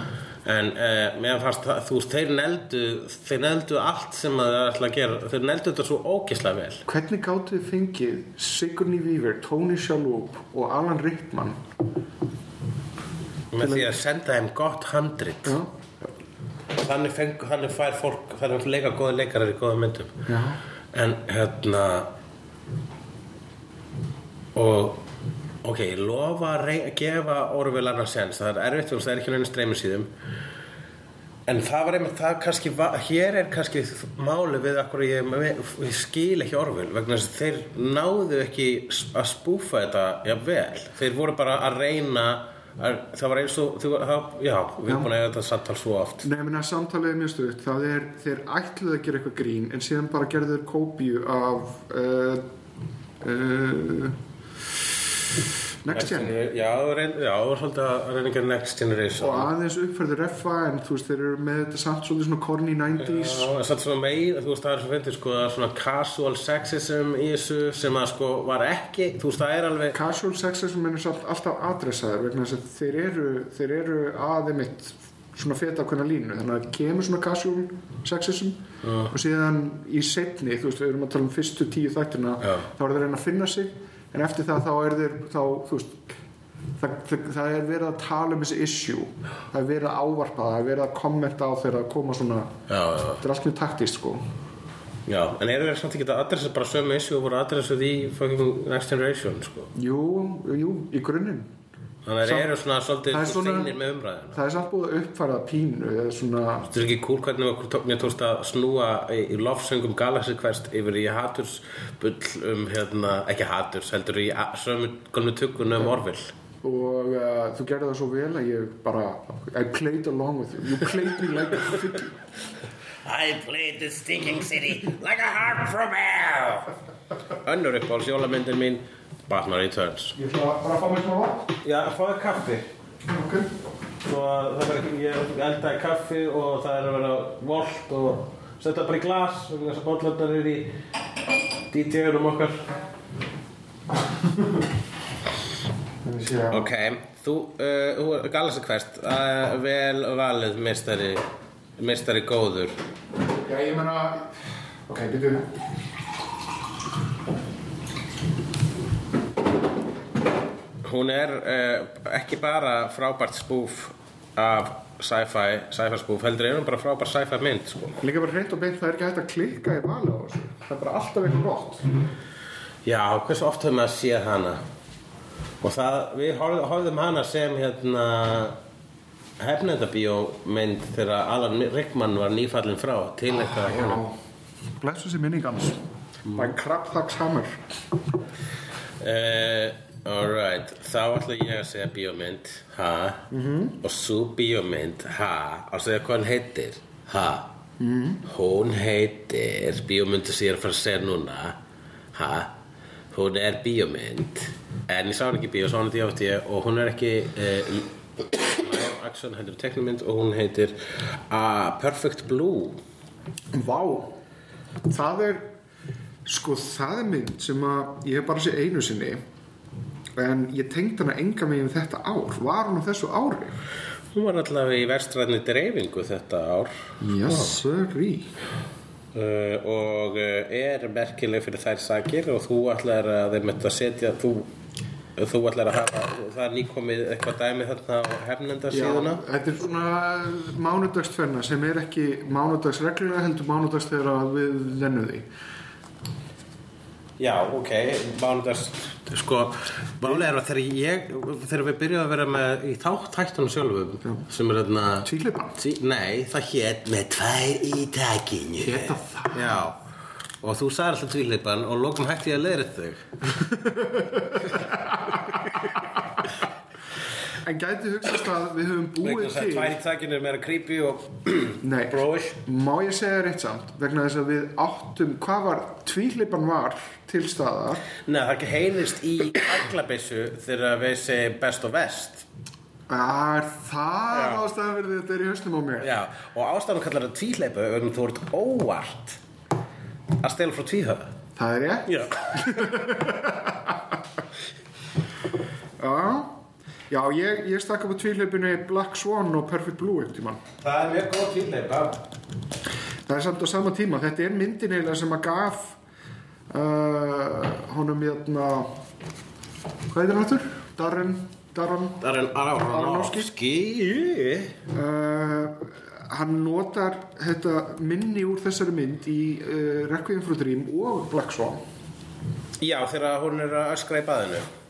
en uh, mér fannst það, þú veist, þeir neldu þeir neldu allt sem að það ætla að gera. Þeir neldu þetta svo ógislega vel. Hvernig gáttu þið fengið Sigourney Weaver, Tony Shalhoub og Alan Rickman með því að senda þeim gott handrit. Já, þannig, feng, þannig fær fólk þannig leika góða leikarar í góða myndum. Já, en hérna og ok, ég lofa að rey, gefa Orwell annars sens, það er erfitt veist, það er ekki neina streymi síðum en það var einmitt það kannski hér er kannski máli við akkur ég, ég skil ekki Orwell vegna þess að þeir náðu ekki að spúfa þetta jafnvel. Þeir voru bara að reyna að, það var eins og þú, það, já, við erum búin að eiga þetta samtal svo oft. Nefnir að samtalið er mjög stutt. Það er, þeir ætluðu að gera eitthvað grín en síðan bara gerðu þeir kópíu af uh, uh, Next Gen. já, reyn, já, það var svolítið að reyna að gera Next Generation. Og aðeins uppfærður reffa en þú veist, þeir eru með þetta samt svolítið svona corny 90s Já, samt svona meir, þú veist, það er svo fyndið sko, það er svona casual sexism í þessu sem að sko var ekki, þú veist, það er alveg casual sexism er samt alltaf adressaður vegna þess að þeir eru, þeir eru aðeimitt svona feta ákveðna línu. Þannig að kemur svona casual sexism og síðan í setni þú veist, við erum að tala um fyrstu tíu þættina Já. þá er þeir að reyna að finna sig en eftir það þá er þeir þá, þú veist það, það, það er verið að tala um þessi issue. Það er verið að ávarpa það, er verið að kommenta á þeirra að koma svona þetta er allt mjög taktist sko. Já, en eru þeir samt ekki að adressa bara sömu issue og voru adressuð í fucking Next Generation, sko? Jú, jú, í grunninn Þannig að Samt- eru svona svolítið Það er seinir með umræðina það er samt búið að uppfæra það pínu eða svona Þetta er ekki cool hvernig okkur tó- mér tókst að snúa í, í lofsöngum Galaxy Quest yfir í hatursbull um hérna, ekki haturs, heldur í a- sömu golmu tuggunum um Orville. Og uh, þú gerði það svo vel að ég bara I played along with you, you played me like a fiddle I played the stinking city like a harp from hell. Önnur uppáhalds jólamyndin mín Batman Returns Ég ætla bara að fá mér smá vatn. Já, fáðu kaffi. Ok. Svo að það verður ég eldaði kaffi og það er að vera volt og setja bara í glas og þess að bótlandar er í DJ-unum okkar. Þannig sé að Ok, þú, uh, þú Galaxy Quest, uh, vel valið meistari, meistari góður. Já, ég meina Ok, byrju Hún er uh, ekki bara frábært spúf af sci-fi, sci-fi spúf, heldur er hún bara frábært sci-fi mynd, sko. Líka bara hreint og beint, það er ekki hægt að klikka í vali á þessu Það er bara alltaf eitthvað gott Já, hversu oft höfum maður séð hana? Og það, við horf- horfðum hana sem hérna hefnendabíómynd þegar Alan Rickman var nýfallin frá til eitthvað honum. Blessu sér minning hans By Krabthaks Hammer Uh, alright, þá ætla ég að segja bíómynd, ha, -hmm. og svo bíómynd, ha, að segja hvað hann heitir, ha, -hmm. hún heitir, bíómyndu sem ég er að fara að segja núna, ha, hún er bíómynd, en ég sá hann ekki bíó, sá hann þetta í átti og hún er ekki uh, live action, heldur teknumynd og hún heitir uh, Perfect Blue. Vá. Það er Sko það er mynd sem að ég hef bara séð einu sinni En ég tengd hana enga megin þetta ár. Var hún á þessu ári? Hún var allavega í verstræðni dreifingu þetta ár. Yes, sirrý uh, og uh, er merkileg fyrir þær sakir og þú ætlar að þeim að setja þú, þú ætlar að hafa það er nýkomið eitthvað dæmi þarna á hernenda síðuna? þetta er svona mánudagsferna sem er ekki mánudagsreglulega heldur mánudags þegar við lennum því Já, ok, mánudags sko, málega er að þegar ég þegar við byrjuðum að vera með í þátt hættunum sjálfum sem er þarna Tvíhlipa? Tí, Nei, það hét með tvær í takinu Héta það? Já, og þú sagði alltaf tvíleipan og lokum hætti ég að leiðra þig <laughs> En gæti hugsast að við höfum búið til tvær í takinu er meira creepy og <clears throat> bróish má ég segja eitt samt vegna þess að við áttum hvað var tvíhlipan var til staðar. Nei, það er ekki heyrðist í aglabissu þegar við segjum best og vest Er það Já. ástæðan fyrir þetta er í hausnum á mér? Já, og ástæðan kallar það tvíleipu vegna þú ert óvart að stela frá tvíhöða Það er ég? Já. <laughs> Já, Já ég, ég stakk upp á tvíhlipinu Black Swan og Perfect Blue einhvern tímann. Það er mjög góð tvíleipa Það er samt á sama tíma. Þetta er myndin eiginlega sem að gaf uh, honum hérna, hvað heitir hann aftur? Darren, Darren, Það er en Aronofsky. Uh, hann notar þetta minni úr þessari mynd í uh, Requiem for a Dream og Black Swan. Já, þegar hún er að öskra í baðinu Já,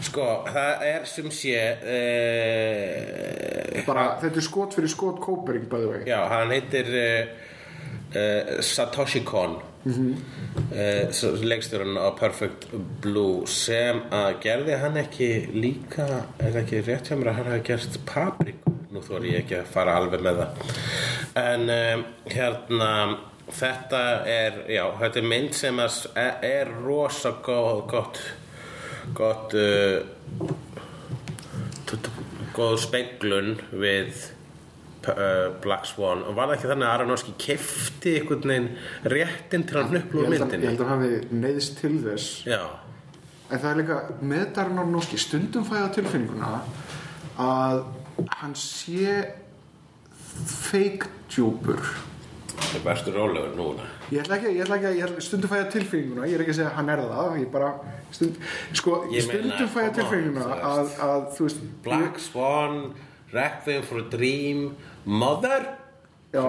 Sko, það er sem sé uh, bara þetta er skot fyrir skot Kópering bæði vegi. Já, hann heitir uh, uh, Satoshi Kon mm -hmm. leikstjórun á Perfect Blue sem að gerði hann ekki líka það ekki rétt hjá mér að hann hafi gert Papriku nú þóri ég ekki að fara alveg með það en um, hérna þetta er já, þetta er mynd sem er, er rosa gott gott uh, t- góð speglun við uh, Black Swan. Og var það ekki þannig að Aronofsky kefti einhvern veginn réttin til að Ég úr held, að, ég myndinni held að hann hafi neyðist til þess. Já, En það er líka með Aronofsky stundum fæða tilfinninguna að hann sé fake djúpur. Það er bestu rólegur núna. Ég ætla ekki, ég ætla ekki að stundum fæða tilfinninguna ég er ekki að segja að hann er það ég bara stund, sko, Ég stundum tilfinninguna þú að, að þú veist Black Swan, Requiem for a Dream Mother? Já,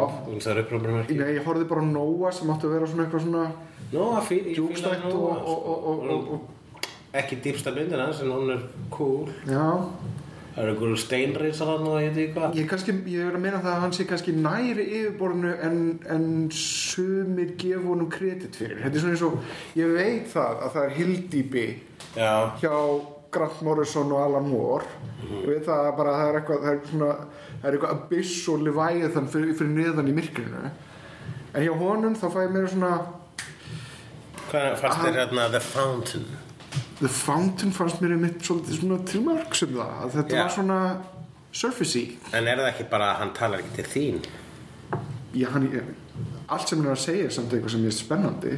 nei, ég horfði bara Nóa sem átti að vera svona eitthvað svona Nó, að fyrir djúkstætt og, og, og, og, ekki dýpsta myndin hans en hún er cool. Já, Það eru einhverju steinreisar hann og ég veit ekki hvað? Ég, kannski, ég er að meina það að hann sé kannski næri yfirborðinu en, en sumir gefa honum kredit fyrir. Þetta er svona eins og ég veit það að það er hildýpi Já, hjá Grant Morrison og Alan Moore. Og veit það að bara það er eitthvað það er svona, það er eitthvað abyss og levæðan fyrir, fyrir neðan í myrkrinu. En hjá honum þá fæ ég meira svona hvað fannst þér hérna The Fountain? The Fountain fannst mér einmitt svolítið svona tilmarks um það að þetta Já. var svona surfacey. En er það ekki bara að hann talar ekki til þín? Já, hann, allt sem hann er að segja er samt eitthvað sem er spennandi.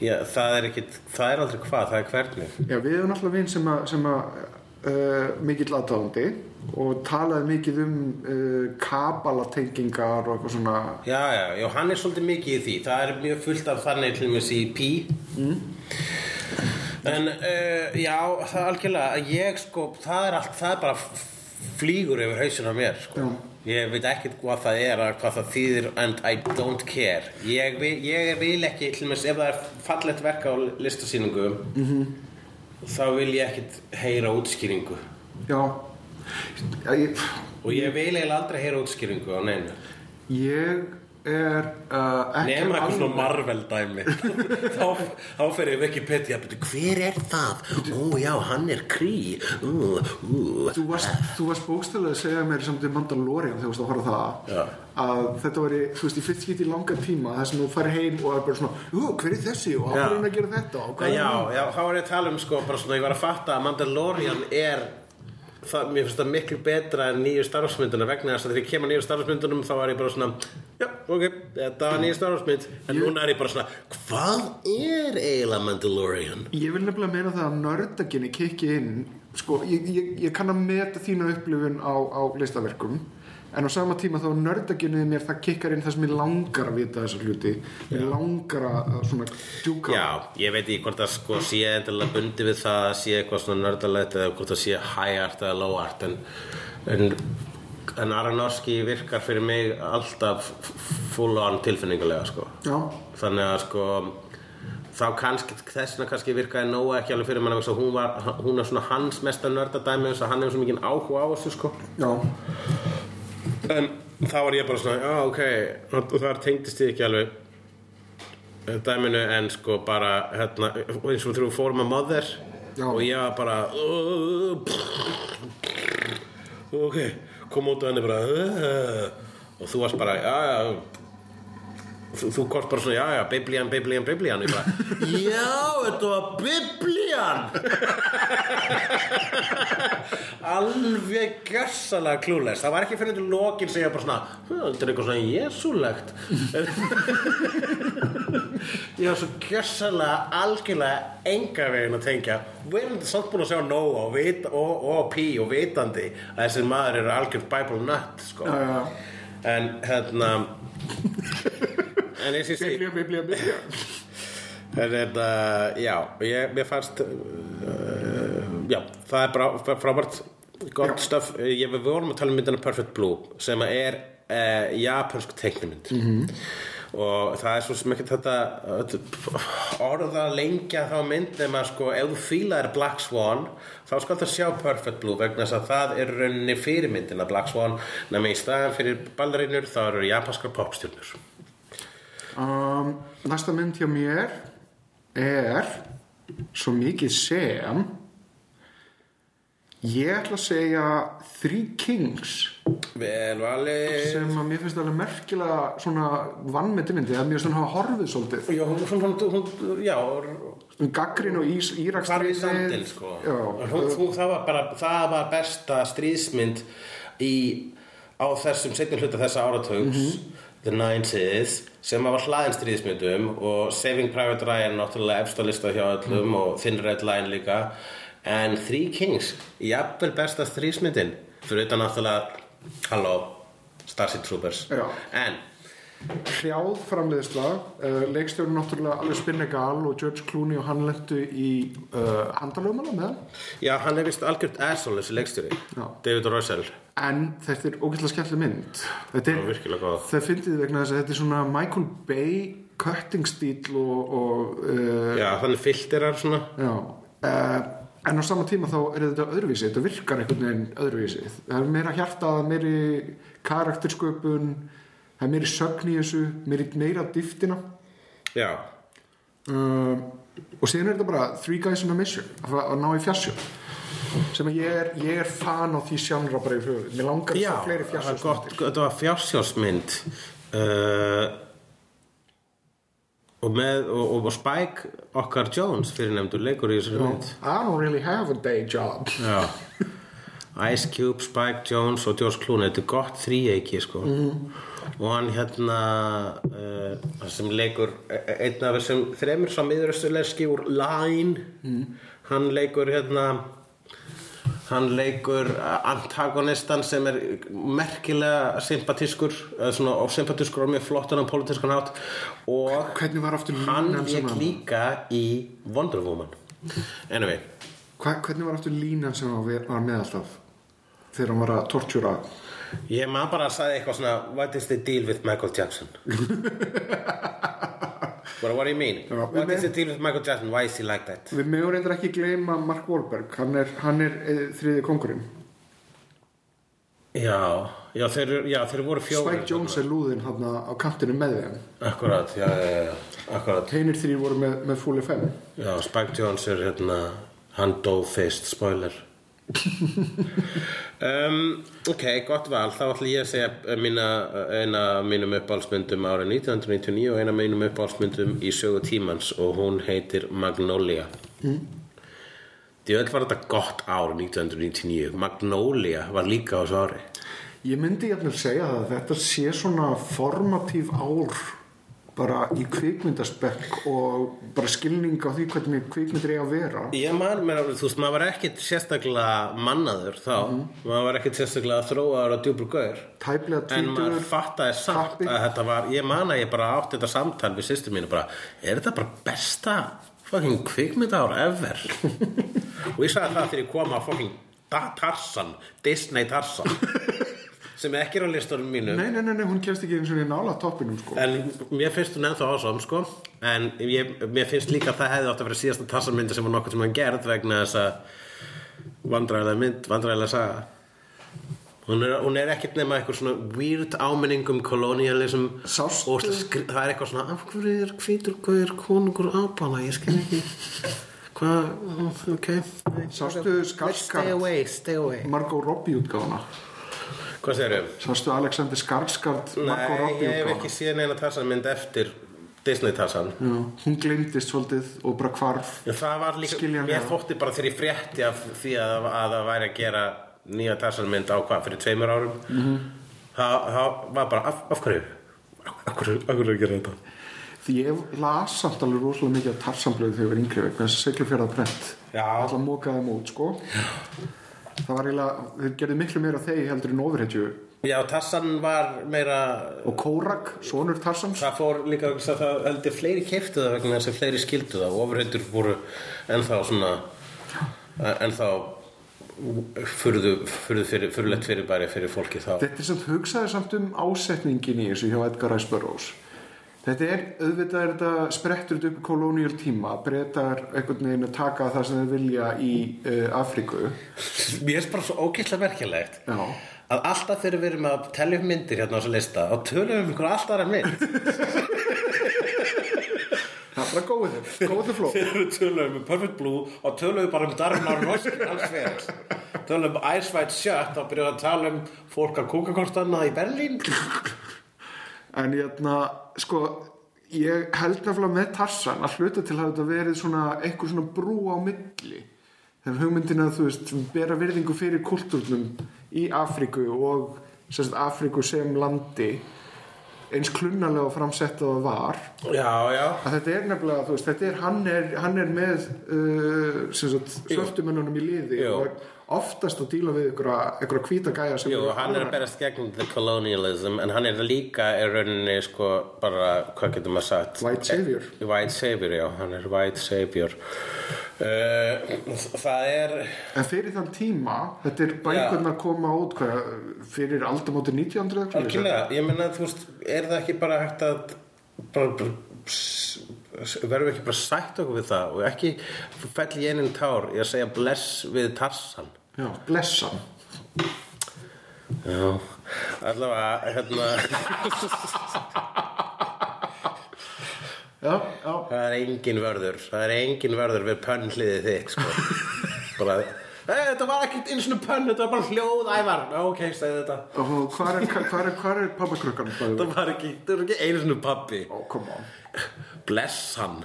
Já, það er ekki, það er aldrei hvað, það er hvernig. Já, við erum alltaf vinn sem að, sem að uh, mikill aðdáðandi og talaði mikið um uh, kabalatengingar og eitthvað svona. Já, já, já, hann er svolítið mikið í því. Það er mjög fullt af þannig til mér í P En, uh, já, það er algjörlega Ég sko, það er allt, það er bara flýgur yfir hausinn á mér sko. Ég veit ekkert hvað það er að hvað það þýðir and I don't care. Ég ég vil ekki, mér ef það er fallegt verk á listasýningu -hmm. þá vil ég ekkert heyra útskýringu. Já, Já ég, og ég vil eiginlega aldrei heyra útskýringu á neinu. Ég er uh, Nefna eitthvað svona Marvel dæmi <laughs> þá, þá fer ég Wikipedia betur, Hver er það? Ó já, hann er krí uh, uh. Þú varst, varst bókstæðlega að segja mér samt í Mandalorian þegar þú varst að horfa það Já. að þetta var í, þú veist, í fyrst skipti í langan tíma þar sem þú fær heim og er bara svona hver er þessi og hvað er hann að gera þetta Já, já, þá var ég að tala um sko bara svona, ég var að fatta að Mandalorian er það, mér finnst það miklu betra en nýju starfsmynduna vegna þess að þegar ég kem að nýju starfsmyndunum þá var ég bara svona, já, ok þetta var nýju starfsmynd, en núna er ég bara svona hvað er eiginlega Mandalorian? Ég vil nefnilega meina það að nördaginni kikki inn sko, ég, ég, ég kann að meta þína upplifun á, á listaverkum en á sama tíma þá nördaginni mér það kikkar inn það sem ég langar að vita þessar hluti. Mér langar að að svona djúka. Já, ég veit ekki hvort það sko sé endilega bundi við það að sé eitthvað svona nördalegt eða hvort það sé high art eða low art en, en, en Aronofsky virkar fyrir mig alltaf full on tilfinningulega sko. Já, þannig að sko þá kannski, þess vegna kannski virkaði Nóa ekki alveg fyrir mann að hún, var, hún er svona hans mesta nördadæmi þess að hann hefur svo mikið áhuga á þessu sko. Já, en þá var ég bara svona, já ok. Og þar tengdist ég ekki alveg eh, dæminu en sko bara hérna, eins og við fórum að Mother Já. og ég var bara ok, kom út af henni bara uh, og þú varst bara, já já þú, þú kort bara svona, já já, biblían, biblían, biblían. Ég bara, já, þetta var biblían. <laughs> Alveg gjössalega klúles það var ekki fyrir til lokin sem ég bara svona "Hm, þetta er eitthvað svona jesúlegt <laughs> ég var svo gjössalega algjörlega enga veginn að tengja. Við erum samt búin að sjá Nóa og, og, og Pí og vitandi að þessi maður eru algjörð Bible nut sko. en hérna <laughs> en eins og ég biblía, biblía <laughs> En þetta, já, ég, mér fannst, uh, já, það er bara frábært, gott stöf. Ég, við vorum að tala um myndina Perfect Blue sem er uh, japansk teiknumynd. -hmm. Og það er svo sem ekki þetta orða lengja þá mynd nema sko, ef þú fílar Black Swan þá skal það sjá Perfect Blue vegna þess að það er rauninni fyrirmyndina Black Swan nema í staðan fyrir ballarínur þá eru japanskar popstjörnur. Um, Næsta mynd hjá mér er svo mikið sem ég ætla að segja Three Kings. Vel valið. sem að mér finnst alveg merkilega svona vannmeti myndi að mér hann hafa horfið svolítið. Já, hún, hún, hún, já, um gaggrin og ís, Íraks hvar í sandin sko. Það það var besta stríðsmynd í, á þessum setjum hluta þessa áratugs The 90s sem var hlaðin stríðsmyndum og Saving Private Ryan náttúrulega efst á lista hjá öllum og Thin Red Line líka. En Three Kings jafnvel besta stríðsmyndin. Fyrir utan náttúrulega Halló, Starship Troopers. Já. en hrjáð framleiðsla uh, leikstjórn náttúrulega alveg Spinnegal og George Clooney og hann lendu í uh, handalöfumala með hann já, hann er vist algjört þessi leikstjóri. David Russell en þetta er ógæslega skemmtileg mynd. Þetta er, það fyndið vegna þess að þetta er svona Michael Bay cutting stíl og, og uh, já, þannig filterar svona. Já, uh, en á sama tíma þá er þetta öðruvísi. Þetta virkar einhvern veginn öðruvísi. Það er meira hjarta, meiri karaktersköpun það er meiri sögn í þessu meiri, meira dýftina. Já, uh, og síðan er þetta bara three guys on a mission að, að ná í fjarsjó sem ég er, ég er fan á því sjánra bara í flugum mér langar að Já, sjá fleiri gott, fjarsjó þetta var fjársjósmynd uh, og með og, og Spike okkar Jones fyrir nefndur leikur í þessari mynd. I don't really have a day job. Já. Ice Cube, Spike Jones og George Clooney þetta er gott þríeiki sko. Og hann hérna uh, sem leikur e- einn af þessum þremur sem miðurustuleski úr Line hann leikur hérna hann leikur antagonistan sem er merkilega sympatískur eða svona og sympatískur og mjög flottan á pólitískan hátt. Og hvernig var aftur hann leik líka í Wonder Woman. Anyway. Hva, hvernig var aftur línan sem var með alltaf þegar hann var að tortjúra Ég maður bara að sagði eitthvað svona What is the deal with Michael Jackson? <laughs> What, what do you mean? Já, what is the deal with Michael Jackson? Why is he like that? við meður reyndar ekki gleyma Mark Wahlberg. Hann er, hann er e, þriði kongurinn Já, já, þeir, eru- já, þeir voru fjóri Spike Jones er lúðinn hann á kantinu með þeim. Akkurat, já, já, já, akkurat. Heinir þrýr voru með, með fúli fem Já, Spike Jones er hérna Hann dó fyrst, spoiler um, Ok, gott val. Þá ætla ég að segja mína, eina af mínum uppáhaldsmyndum árið 1999 og eina mínum uppáhaldsmyndum í sögu tímans og hún heitir Magnolia. Mm. Djöðl var þetta gott ár 1999 Magnolia var líka á þessu ári. Ég myndi jafnvel segja það að þetta sé svona formatív ár bara í kvikmyndaspekk og bara skilning á því hvernig kvikmyndir eiga að vera. Ég man, mér, þú veist, maður var ekkit sérstaklega mannaður þá. Maður var ekkit sérstaklega þróaður og djúpur gaur. En maður fattaði samt að þetta var ég man að ég bara átti þetta samtal við sýstur mínu bara, er þetta bara besta fucking kvikmyndár ever? <laughs> Og ég sagði það þegar ég kom að fucking Tarzan, Disney Tarzan <laughs> sem ekki er á listunum mínu nei, nei, nei, nei, hún kemst ekki eins og í nála toppinum sko. En mér finnst hún ennþá ásum sko. En ég, mér finnst líka að það hefði átt að vera síðasta tassamynda sem var nokkuð sem hann gerð vegna þess að vandræðilega mynd, vandræðilega saga. Hún er, hún er ekkert nema eitthvað svona weird áminning um kolonialism Sástu- og skri, það er eitthvað svona af hverju er hvítur gauður konungur ábana ég skil ekki. <laughs> Hvað, ok. Sástu Let's Skarsgård? stay away, stay away. Margot Robbie útgáfuna Hvað segirðu? sástu Alexander Skarsgård Margot Nei, Robbie ég hef ekki séð neina tassamynd eftir Disney tassan Já, hún gleymdist svolítið og bara hvarf Já, það var líka, mér þótti bara þegar ég frétti af því að, að það væri að gera nýja tassanmynd á hvað, fyrir tveimur árum mm -hmm. það, það var bara, af, af hverju? Af hverju, af hverju að gera þetta? því ég las samt alveg rosalega mikið af tarsamblöðu þegar ég var yngri vegna þess að seglufjörða prent Já. alltaf mókaði út sko það var eiginlega, þeir gerði miklu meira þeir heldur en ofurhetju. Já, tassan var meira og Kórak, sonur Tarsans það fór líka að það heldur fleiri keiftu það vegna þess að fleiri skildu það. Og ofurheitur voru ennþá svona ennþá furðu fyrir, furðulegt fyrirbæri fyrir fólki þá. Þetta er samt hugsaði samt um ásetningin í þessu hjá Edgar Rice Burroughs þetta er, auðvitað er þetta sprettur upp í kolónial tíma. Breytar einhvern veginn að taka það sem þeir vilja í uh, Afríku. Mér er bara svo ógeðslega merkilegt Já. að alltaf þegar við erum að telja upp myndir hérna á þessu lista og tölum um einhver alltaf aðra mynd. <laughs> Það er bara góðið þér, góðið fló þegar við tölum um Perfect Blue og tölum við bara um Darren Aronofsky alls fyrir tölum um Ice White Shut og byrjuðum að tala um fólk að kúka hvort annað í Berlín En ég ætna, sko, ég held nefnilega með Tarsan að hluta til hafa þetta verið svona eitthvað svona brú á milli. Þegar hugmyndin að þú veist, bera virðingu fyrir kultúrnum í Afríku og sérst Afríku sem landi eins klunnalega og framsett og það var Já, já að þetta er nefnilega, veist, þetta er hann er, hann er með uh, svörtumennunum í liði Jú. og oftast að díla við ykkur að hvíta gæja sem Jú, hann er að berast gegn the colonialism en hann er líka er rauninni sko bara, hvað getur maður sagt? White savior. White savior, já, hann er white savior. Uh, Það er En fyrir þann tíma, þetta er bækurnar koma út hvað, fyrir aldamóti 1900 eitthvað, Algjörlega, ég meina þú veist, er það ekki bara hægt að bara, bara verðum við ekki bara sætt okkur við það og ekki fell í einin tár í að segja bless við Tarsan Já, blessa. Já, allavega hérna, Já, já. það er engin vörður það er engin vörður við pönnliðið þitt sko. bara, "Nei, þetta var ekki eins og pönn, þetta var bara hljóð ævar, Já, ok, segðu þetta Og hvað er, hvað er, hvað er pappakrukkan? þetta var ekki, þetta var ekki einu svona pappi Ó, come on. bless hann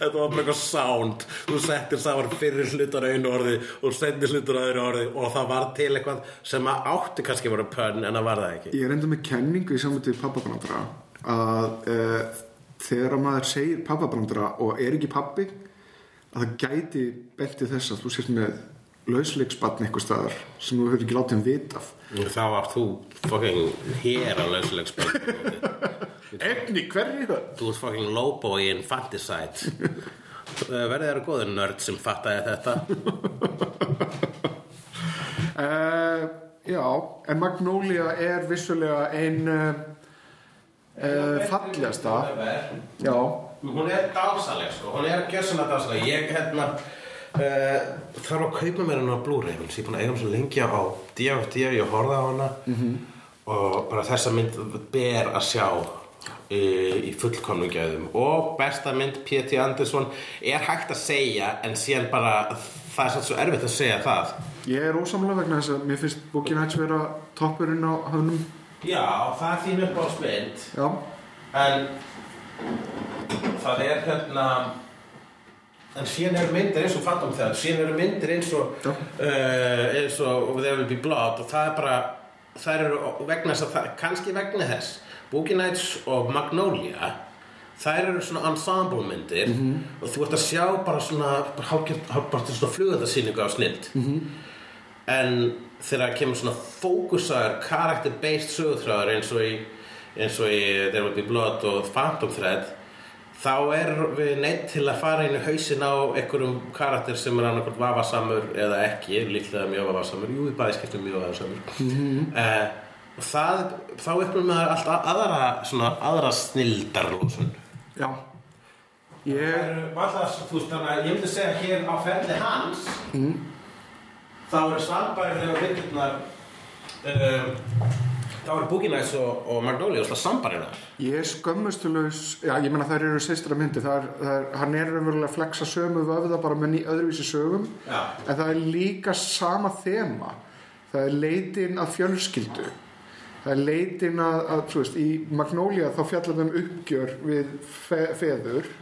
Þetta var bara eitthvað sound. Þú settir saman fyrir hlutar einu orði og sendir hlutar öðru orði og það var til eitthvað sem að átti kannski vera pönn en það var það ekki. Ég enda með kenningu í samvætti pappabrandara að uh, þegar að maður segir pappabrandara og er ekki pappi að það gæti benti þess að þú sért með lausleiksbatn eitthvað staðar sem þú hefur ekki látið hann vita af Þá var þú fucking hér á lauslegsbjörn Egni, hverju það? Þú ert fucking lobo í infanticide Eh, Verðið eru góður nörd sem fattaði þetta? Uh, já, en Magnolia er vissulega ein uh, uh, fallegasta. Já, Hún er dásaleg sko, hún er gjössanlega dásaleg Ég hérna þarf að kaupa mér hennar Blu-ray Ég er búin að eiga hann svo lengi á DFD Ég horfði á hana. -hmm. og bara þessa mynd ber að sjá í, í fullkomnum gæðum. Og besta mynd P.T. Anderson er hægt að segja en síðan bara það er svo erfitt að segja það. Ég er ósamlega vegna þess að mér finnst bókin hægt vera toppurinn á höfnum. Já, það er þín upp á smind Já, En það er hérna En síðan eru myndir eins og Phantom Thread Síðan eru myndir eins og uh, eins og There Will Be Blood og það er bara það eru vegna þess að það, kannski vegna þess Boogie Nights og Magnolia þær eru svona ensemble myndir og þú ert að sjá bara svona bara svona flugöldarsýningu af snild -hmm. en þegar kemur svona fókusaður character-based sögutræður eins og í eins og í There Will Be Blood og Phantom Thread þá er við neitt til að fara inn í hausin á einhverjum karakter sem er annarkvæmt vafasamur eða ekki, líklega mjög vafasamur. Jú, í bæðiskiptum mjög vafasamur. Mm og það, þá upplifum maður alltaf aðra svona aðra snildarlósun já. Ég, Alltaf, þú veist, þannig að ég myndi segja hér á ferli hans mm. þá eru sambærilega myndirnar um, þá eru Boogie Nights og, og Magnolia og sambærilega ég er skömmustulaus Já, ég meina þær eru sýstra myndi. Það er, það er, Hann er raunverulega að flexa sömu vöfða bara með ný öðruvísi sögum. Já. En það er líka sama þema. Það er leitin að fjölskyldu. Það er leitin að, að þú veist, í Magnolia þá fjallar þeim uppgjör við fe, feður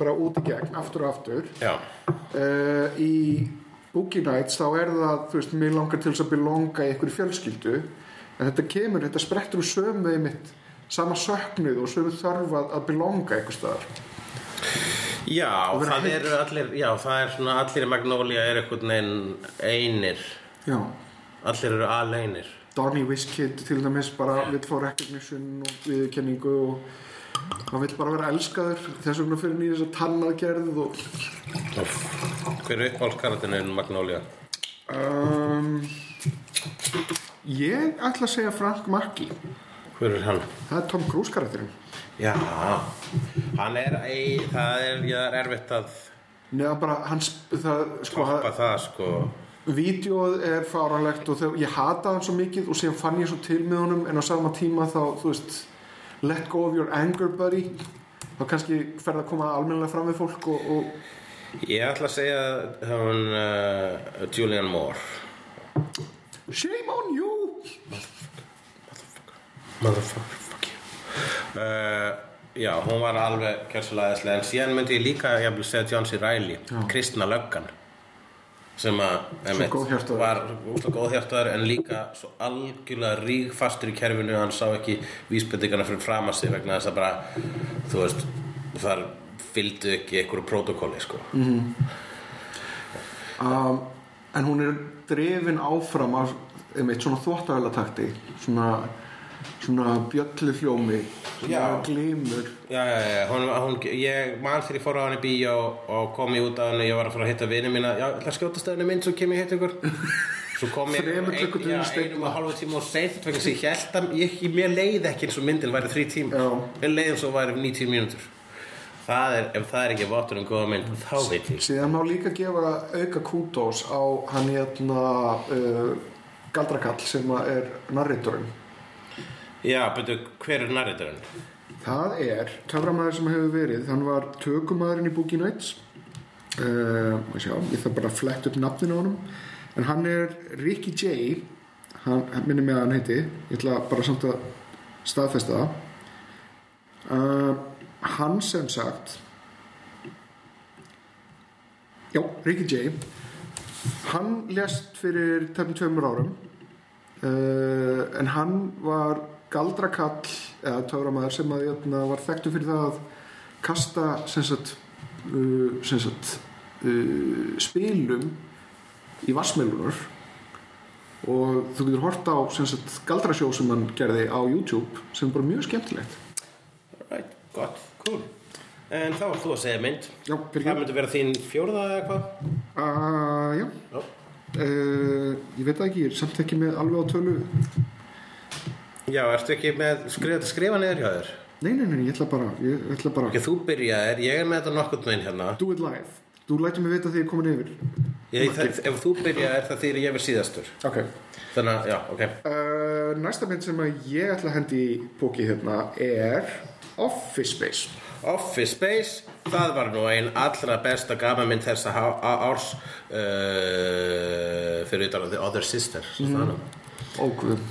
bara út í gegn, aftur og aftur. Uh, í Boogie Nights þá er það, þú veist, mér langar til þess að belonga í einhverju fjölskyldu en þetta kemur, þetta sprettur úr sömu einmitt, sama söknuð og sömu þörf að, belonga einhver staðar já það heill. eru allir já, það er svona allir í Magnolia er einhvern veginn einir Já, allir eru aleinir Donny Wiskid til dæmis bara vill fá recognition og viðurkenningu og hann vill bara vera elskaður þess vegna fyrir nýja þess að tannaðgerð og Hver er uppáhaldskaratin en Magnolia? um, ég ætla að segja Frank Mackie Hver er hann? það er Tom Cruise karakterinn. Já, hann er ei, það er, já, er erfitt að neða bara hans það, sko, toppa það sko. Vídeóð er fáranlegt og þegar, ég hata hann svo mikið og síðan fann ég svo til með honum en á sama tíma þá, þú veist let go of your anger buddy. Þá kannski ferð að koma almennilega fram við fólk og, og Ég ætla að segja hún uh, Julianne Moore. Shame on you Motherfucker, fuck you uh, Já, hún var alveg kjörsulega en síðan myndi ég líka jafnvel segja John C. Reilly Kristna löggan sem að var útla góðhjartaður en líka svo algjörlega rígfastur í kerfinu. Hann sá ekki vísbendingana fyrir fram að sig vegna þess að bara þú veist, þar fylgdu ekki einhverju protokóli sko. um, en hún er drefin áfram af einmitt svona þvóttavælatakti svona, svona bjöllu hljómi svona glimur Já, já, já, hún, hún, ég man þegar ég fór á hann í bíó og kom ég út af henni, ég var að fara að hitta vini mína, já, ætla að skjóta stöðinu minn svo kem ég hitt ykkur? Svo kom ég ein- seinna. einum og hálfu tíma og seint vegna sem ég held að ég, ég, mér leið ekki eins og myndin væri þrý tíma mér leið eins og væri 90 mínútur. Það er, ef það er ekki vottur um góða mynd þá veit ég. Síðan má líka gefa auka kútós á hann hérna uh, Galdrakall sem er narratorinn. já, betur, hver er narriturinn? Það er töframæður sem hefur verið, hann var tökumæðurinn í Boogie Nights. Uh, sjá, ég þarf bara að fletta upp nafninu á honum. En hann er Ricky J, hann, hann minnir mig að hann heiti, ég ætla bara samt að staðfesta það. Uh, hann sem sagt, já, Ricky J, hann lést fyrir tefnum tveimur árum uh, en hann var galdrakall eða töframæður sem að jötna, var þekktu fyrir það að kasta sagt, uh, sagt uh, spilum í vassmelunar og þú getur hort á sagt galdrasjó sem hann gerði á YouTube sem er bara mjög skemmtilegt. Right, gott, cool En þá er þú að segja mynd. Já, fyrir Það myndi vera þín fjórða eða hvað? uh, Já, Já. uh, ég veit ekki, ég er samt ekki með alveg á tölu. Já, ertu ekki með skrifa, skrifa niður hjá þér? Nei, nei, nei, ég ætla bara, ég ætla bara. Ok, þú byrjaðir, ég er með þetta nokkurn veginn hérna. Do it live, þú lætur mig vita því ég er komin yfir. Ég, það, Ef þú byrjaðir það þýr ég verð síðastur. Ok. Þannig já, ok. Uh, næsta mynd sem ég ætla að hendi í póki hérna er Office Space Office Space, það var nú ein allra besta gamamynd þessa á- árs uh, fyrir utan The Other Sister mm. Ógvöð uh,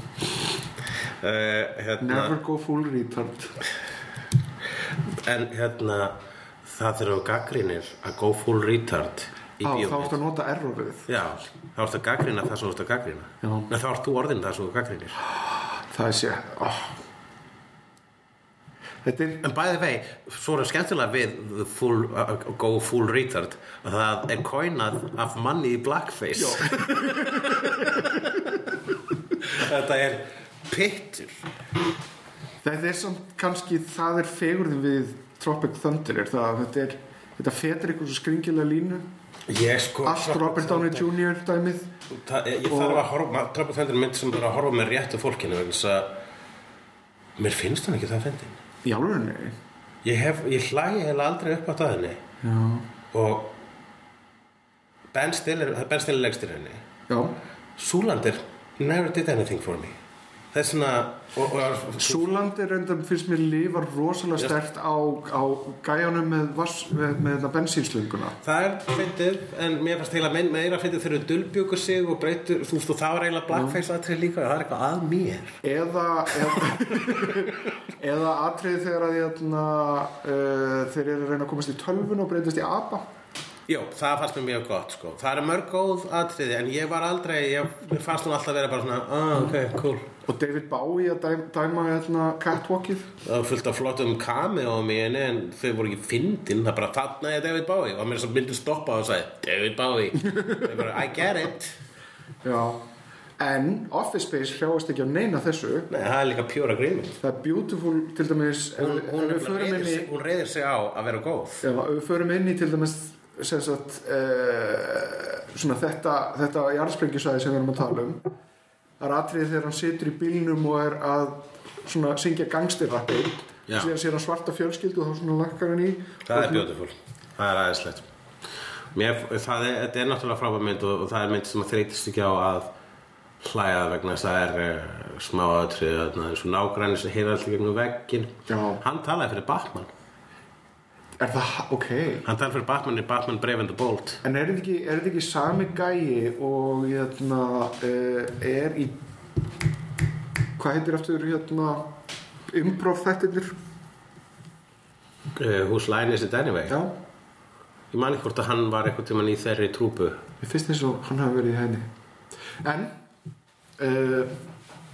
hérna, Never go full retard. En hérna það þegar þú gaggrínir að go full retard í Á, þá ertu að nota errorið. Já, þá ertu að gaggrina það sem þú ert að gaggrina þá ert þú orðin það sem þú gaggrinir Það sé oh. Er En bæði vei, svo er skemmtilega við full, uh, go full retard að það er coinað af manni í blackface. <laughs> Þetta er pittur. Þetta er samt kannski það er fegurðin við Tropic Thunder er það að þetta er þetta fetur eitthvað svo skringilega línu? Ég sko allt Robert Downey Jr. dæmið. Það, ég, þarf að horfa, Trump Thunder er mynd sem er að horfa með réttu fólkinu að mér finnst hann ekki það fyndin í álunni Ég, ég hlægi heila aldrei upp á daðinni Já, og Ben Stiller, Ben Stiller legstir henni. Já. Súlandir never did anything for me það er svona og, og, Súlandi reyndar finnst mér lifar rosalega stert á, á gæjanum með, vass, með, með bensínslönguna það er fyndið en mér fannst heila meira, fyndið þegar þau dulbjúku sig og breytur þú veist og það var eiginlega blackface atrið líka það er eitthvað að mér. Eða eða, <laughs> eða atriði þegar að hérna, uh, þeir eru að reyna að komast í tölvun og breytast í apa Jó, það fannst mér mjög gott sko. Það er mörg góð atriði en ég var aldrei ég, mér fannst hún alltaf vera bara svona ah, ok, cool. Og David Bowie að dæma, dæma hérna, catwalkið? Það var fullt af flottum henni en þau voru ekki fyndin það bara er David Bowie. Og mér myndi stoppa og sagði David Bowie. Bara I get it. Já. en Office Space hljáast ekki á neina þessu. Nei, það er líka pure agreement. Það er beautiful til dæmis hún, hún, inn reyðir í hún reyðir sig á að vera góð. Ef við förum inn í til dæmis sagt svona þetta, þetta jarðsprengjusæði sem við erum að tala um það er atriði þegar hann situr í bílnum og er að svona syngja gangstirrappi síðan sér hann svarta fjölskyldu og þá svona lakkar hann í. Það er beautiful, það er aðeinslegt það er, þetta er náttúrulega frábæð mynd og, og það er mynd sem að þreytist ekki á að hlæja vegna þess að það er uh, smá aðtrið eins og nágræni sem heyra alltaf gegnum veggin hann talaði fyrir Batman er það, ok. Hann talaði fyrir Batman í Batman Brave and the Bold. En er þetta ekki, er þetta ekki sami gæi og hérna uh, er í hvað heitir eftir hérna improv þættirnir? Uh, Whose Line Is It Anyway? Já, ég man ekki hvort að hann var eitthvað tímann í þeirri trúpu. Mér finnst eins og hann hafi verið í henni. En uh,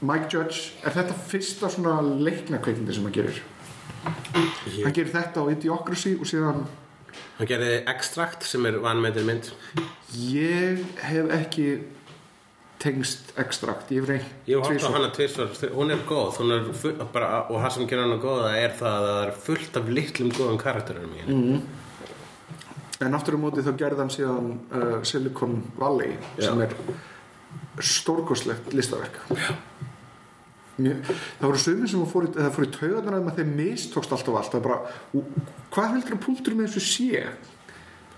Mike Judge Er þetta fyrsta svona leikna kveikindi sem hann gerir? Hann gerir þetta á Idiocracy og síðan hann gerði Extract sem er vanmyndir mynd. Ég hef ekki tengst extrakt Ég hef reynt Ég hótt á hana tvisvar, hún er góð hún er full, bara, og það sem gerir hana góða er það að það er fullt af litlum góðum karakterum í henni. Mm. En aftur á móti þá gerði hann síðan uh, Silicon Valley sem Já. er stórkoslegt listaverk Mér, það voru sömur sem fór í, fór í taugarnar að þeim mistókst allt. Það er bara, og hvað heldur að punktur með þessu sé?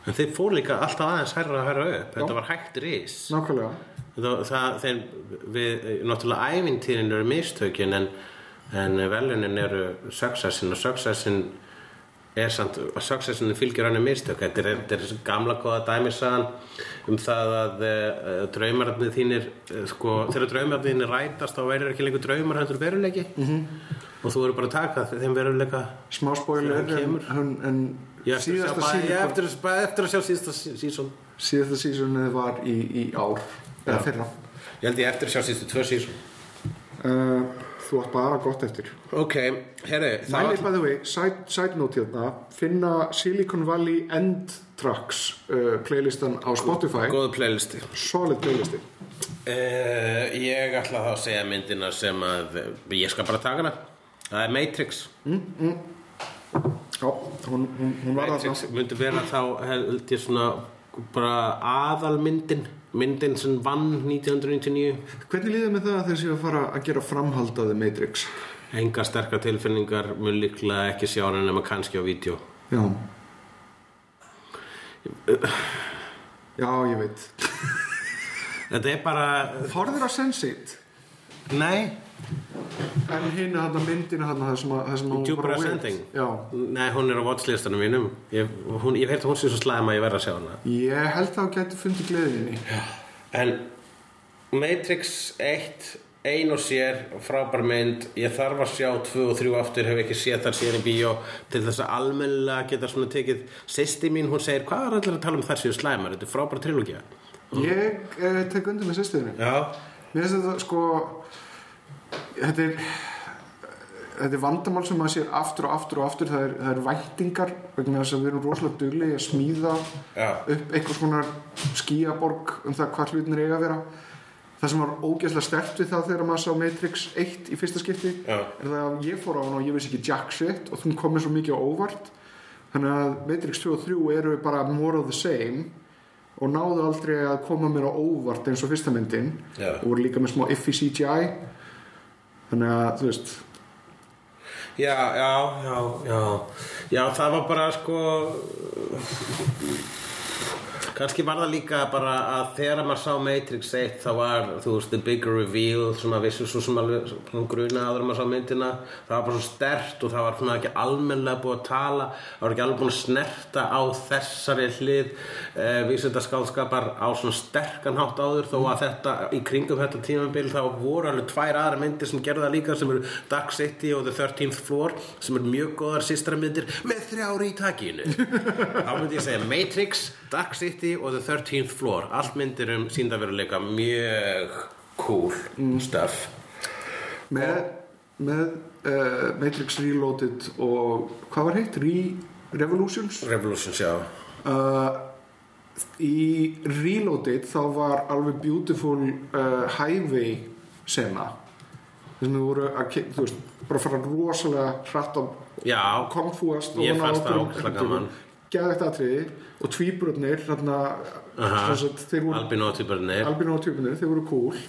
En þeir fór líka alltaf aðeins hærra að hærra upp. Þetta var hægt þeir, við, náttúrulega ævintýrin eru mistökin en, en velunin eru successin og successin er samt, successin fylgir hann mistök. Þetta er, þetta er gamla góða dæmisagan um það að uh, draumararnir þínir, uh, sko, þegar draumararnir þínir rætast þá verður ekki lengur draumar heldur veruleiki. -hmm. og þú verður bara að taka þeim veruleika smá hann Ég eftir, eftir, að sjá síðasta sísón síðasta sísonið var í, í ár eða fyrra. Ég held ég eftir að sjá síðasta tvö sísón uh, þú átt bara gott eftir. Ok, herri Mæli by the way, side, side note hérna. Finna Silicon Valley End Tracks uh, playlistan á Spotify. Góðu playlisti solid playlisti Uh, ég ætla þá að segja myndina sem að ég skal bara taka hana. Það er Matrix. Já, hún, hún, hún var Matrix myndi vera þá held ég svona bara aðalmyndin myndin sem vann 1999 hvernig líður með það að þeir séu að fara að gera framhaldaði Matrix? Enga sterkar tilfinningar mun líklega ekki sjá hana nema kannski á vídeo. Já. <sighs> Já, ég veit. Þetta er bara horfður á Sense8 nei, en hinn er myndina hún. Ascending já, nei hún er á watchlistanum mínum. Ég, hún, ég veit að hún sé svo slæma að ég verð að sjá hana. Ég held að þú getur fundið gleðinni En Matrix 1 ein og sér, frábær mynd. Ég þarf að sjá 2 og 3 aftur hef ekki séð þar sér í bíó til þess að almennilega geta svona tekið. Sýsti mín, hún segir, hvað er allir að tala um þar séu slæmar, þetta er frábær trilógía ég eh, tek undir með sýstuðinu Já, Mér finnst þetta sko þetta er þetta er vandamál sem maður sér aftur og aftur og aftur það er, það er væntingar vegna þess að við erum rosalega duglega að smíða Já. upp einhvers konar skíaborg um það hvað hlutin er eiga að vera það sem var ógeðslega stert við það þegar maður sá Matrix 1 í fyrsta skipti Já. er það að ég fór á hana og ég vissi ekki jack shit og þú komið svo mikið á óvart þannig að Matrix 2 og 3 eru bara more of the same og náðu aldrei að koma mér á óvart eins og fyrsta myndin Já. og voru líka með smá iffy CGI þannig að þú veist. Já, já, já, já. Já, það var bara sko kannski var það líka bara að þegar maður sá Matrix 1 þá var, þú veist, the big reveal svona vissu svo sem alveg gruna áður en maður sá myndina, það var bara svo stert og það var svona ekki almennlega búið að tala það var ekki alveg búin að snerta á þessari hlið eh, vísindaskálskapar á svona sterkan hátt áður þó að þetta, í kringum þetta tímabil þá voru alveg tvær aðra myndir sem gerðu það líka sem eru Dark City og The 13th Floor sem eru mjög góðar sýstra myndir með þrjári í takinu. <laughs> Þá myndi ég segja Matrix, Dark City og The 13th Floor. Allt myndir um síndaveruleika mjög cool stuff. Með, með uh, Matrix Reloaded og hvað var heitt? Re Revolutions? Revolutions, já. Uh, í Reloaded þá var alveg beautiful uh, highway sena. Þess að þú voru að þú veist, bara fara rosalega hratt á Já, kongfúast Ég geðvægt atriði og tvíbrotnir sem sagt, þeir voru cool.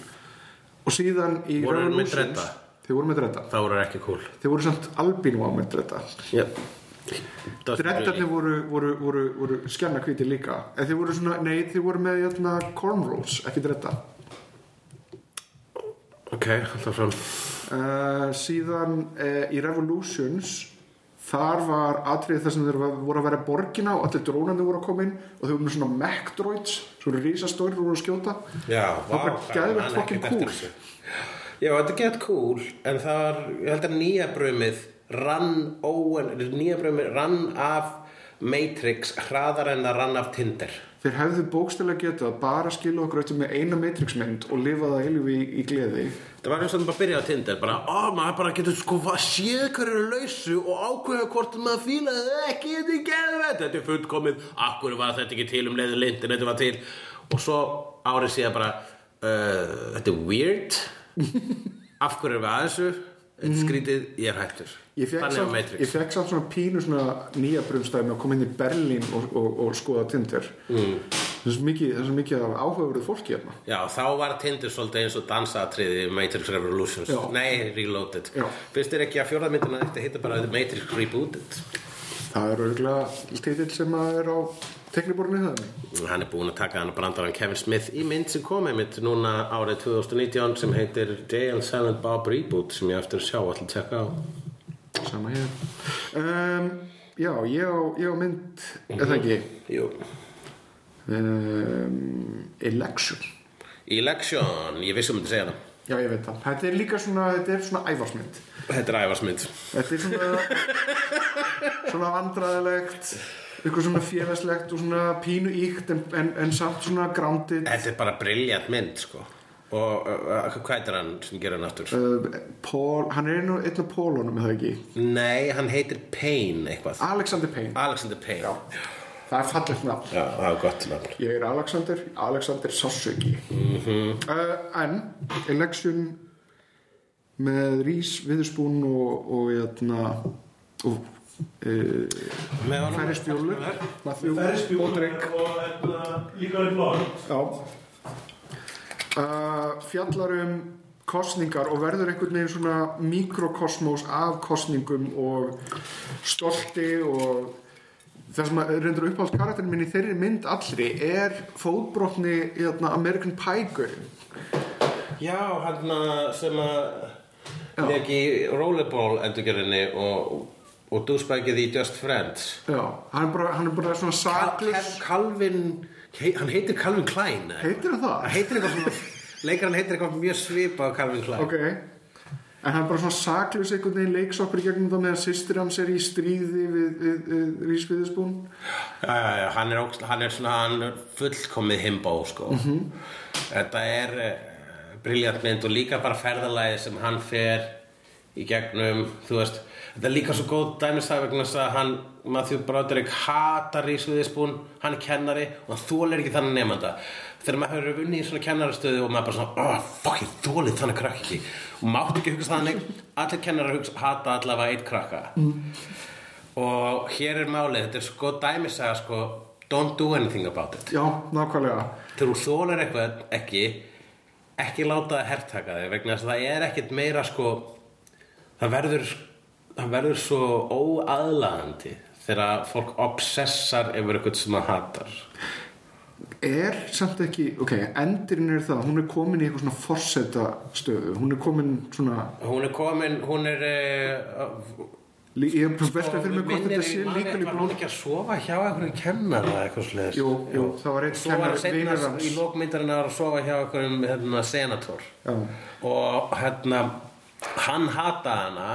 Og síðan í Voru Revolutions þeir voru með dredda það voru ekki cool. Þeir voru samt albino á með Dust Dreddarnir really. voru, voru, voru, voru skjanna hvíti líka. En þeir voru svona, nei, þeir voru með jötna, cornrows, ekki dredda Ok, alltaf fram. Uh, síðan uh, í Revolutions þar var atriðið þar sem þeir voru að vera borgina og allir drónandi voru að koma inn og þeir voru með svona mech droids svona risastóri voru að skjóta. Já, Það var bara ekkert eftir cool. Já, þetta er gett cool en það var, ég held að nýja brumið rann óen, nýja brumið rann af Matrix hraðar en það rann af Tinder. Þeir hefðu bókstælega getað bara skilja okkur eftir með eina Matrix mynd og lifa það heilu í, í gleði Það var eins og það bara byrjaði á Tinder bara, ó, maður bara getur sko séð hver eru lausu og ákveða hvort maður fílaði ekki, þetta er geðvett þetta er fullkomið, akkur var þetta ekki til um leiðu lindin, þetta var til? Og svo árið síðan bara uh, þetta er weird. Af hverju er að þessu? Þetta skrítið, ég er hættur Ég fekk, samt, svona pínu svona nýja brumstæðin að koma inn í Berlín og, og, og skoða Tinder. Mm. það er svo mikið, mikið af áhugaverðu fólki hérna. Já, þá var Tinder svolítið eins og dansatriði Matrix Revolutions. Já. Nei, Reloaded. Finnst þér ekki að fjórða myndina þetta heita bara Matrix Rebooted. Það er auðvitað titill sem að er á tekniborinu það Hann er búinn að taka hann og brandaran Kevin Smith í mynd sem kom einmitt núna árið 2019 sem heitir Jay and Silent Bob Reboot sem ég eftir að sjá allir tjekka á sama hér. Um, já, ég á, ég á mynd eða ekki? Jú. Um, Election. Election, ég vissi um að segja það já, ég veit það, þetta er líka svona þetta er svona æfarsmynd Þetta er æfarsmynd Þetta er svona svona vandræðilegt eitthvað svona félagslegt og svona pínu íkt en, en, en samt svona grounded. Þetta er bara briljant mynd sko Og uh, hvað heitir hann sem gerir hann aftur? uh, Paul, hann er einn og- einn af Pólunum er það ekki? Nei, hann heitir Payne eitthvað. Alexander Payne, Alexander Payne. Það er fallegt nafn. Já, það er gott nafn. Ég er Alexander, Alexander Sassuki uh, en Election með Rís Viðurspún og og, hérna, og uh, Ferris Bjólur Ferris Bjúr og líka í blóð Já uh, Fjallar um kostningar og verður einhvern veginn svona mikrokosmos af kostningum og stolti og það sem að reyndur uppáhald karakterin minn í þeirri mynd allri er fótbrotni í þarna American Pie Já, hann sem að í rollerball endurgerðinni og, og dúsbækið í Just Friends. Já, hann er bara, hann er bara svona saklus Calvin he, hann heitir Calvin Klein? Heitir hann það? hann heitir svona leikarinn heitir eitthvað mjög svipað á Calvin Klein Ok En hann er bara svona saklus einhvern veginn leiksoppur í gegnum það meðan sýstir hans er í stríði við, við, við Rís Viðurspún já, já, já, hann er, hann er svona hann er fullkomið himbo sko. þetta er uh, briljant mynd og líka bara ferðalagi sem hann fer í gegnum þú veist, þetta er líka svo góð dæmisag vegna þess að hann Matthew Broderick hatar Rísviðispún hann er kennari og hann þólir ekki þannig nefnda þegar maður hefur vunnið í svona kennarastöðu og maður bara svona, oh, fuck, ég þólið þannig krakk ekki. Og mátt ekki hugsa þannig. Allir kennarar hugsa, hata allavega eitt krakka. Og hér er málið þetta er sko góð dæmisaga sko don't do anything about it. Já, nákvæmlega. Þegar þú þólar eitthvað ekki ekki láta það herrtaka þig vegna þess að það er ekkit meira sko það verður það verður svo óaðlaðandi þegar fólk obsessar yfir eitthvað sem það hatar er samt ekki, ok, endurinn er það hún er komin í eitthvað svona forseta stöðu hún er komin svona hún er komin, hún er uh, lí- ég er bara velta fyrir mig hvort þetta sé líka var hún ekki að sofa hjá einhverjum kennara eða eitthvað sliðis Jú, jú, það var vinur hans. í lókmyndarinn að sofa hjá einhverjum hérna, senator Já. og hérna hann hataði hana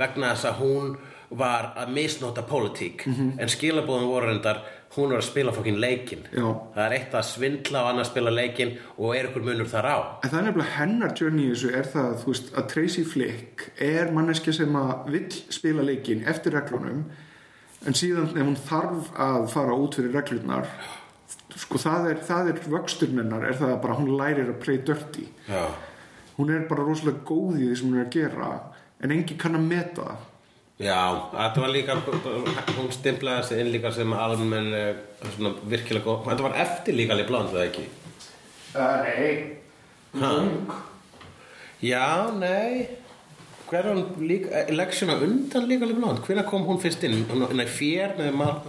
vegna þess að hún var að misnota pólitík Mhm. en skilabóðum voru reyndar hún var að spila fokkin leikinn Já. það er eitt að svindla og annað spila leikinn og er ykkur munur þar á En það er nefnilega hennar journey þessu er það veist, að Tracy Flick er manneski sem að vill spila leikinn eftir reglunum en síðan ef hún þarf að fara út fyrir reglurnar sko það er, er vöxturinn hennar er það að bara hún lærir að play dirty Já. hún er bara rosalega góð í því sem hún er að gera en engi kann að meta það Já, þetta var líka hún stimplaði sig inn líka sem almenn eh, svona virkilega góð þetta var eftir líka líka blond, það ekki uh, Nei? Ung. Já, nei Hver var hún líka, eleksjona undan líka líka blond Hvenær kom hún fyrst inn? Hún er fér með Mark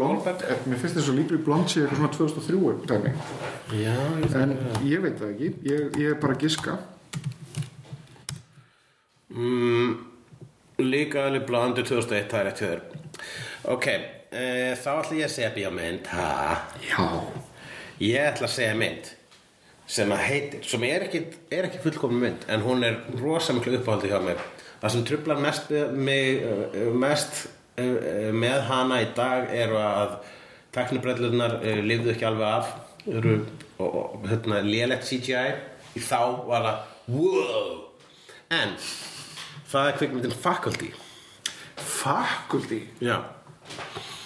Wahlberg? eh, Mér finnst þess að líklu blond sé eitthvað svona 2003 dæmi. Já, ég En ég veit það ekki Ég, ég er bara að giska mm, Líka alveg blondu 2001, það er hjá þér. Ok, e, þá ætla ég að segja bíómynd Ha, Já. Ég ætla að segja mynd sem að heitir, sem er ekki, er ekki fullkomin mynd, en hún er rosa miklu uppáhaldi hjá mér. Það sem trublar mest, mig, uh, mest uh, með hana í dag eru að teknibrellunar lifðu ekki alveg af. Eru og, og hérna, lélegt CGI í þá var það wow en það er kvikmyndin Faculty. Faculty? Já.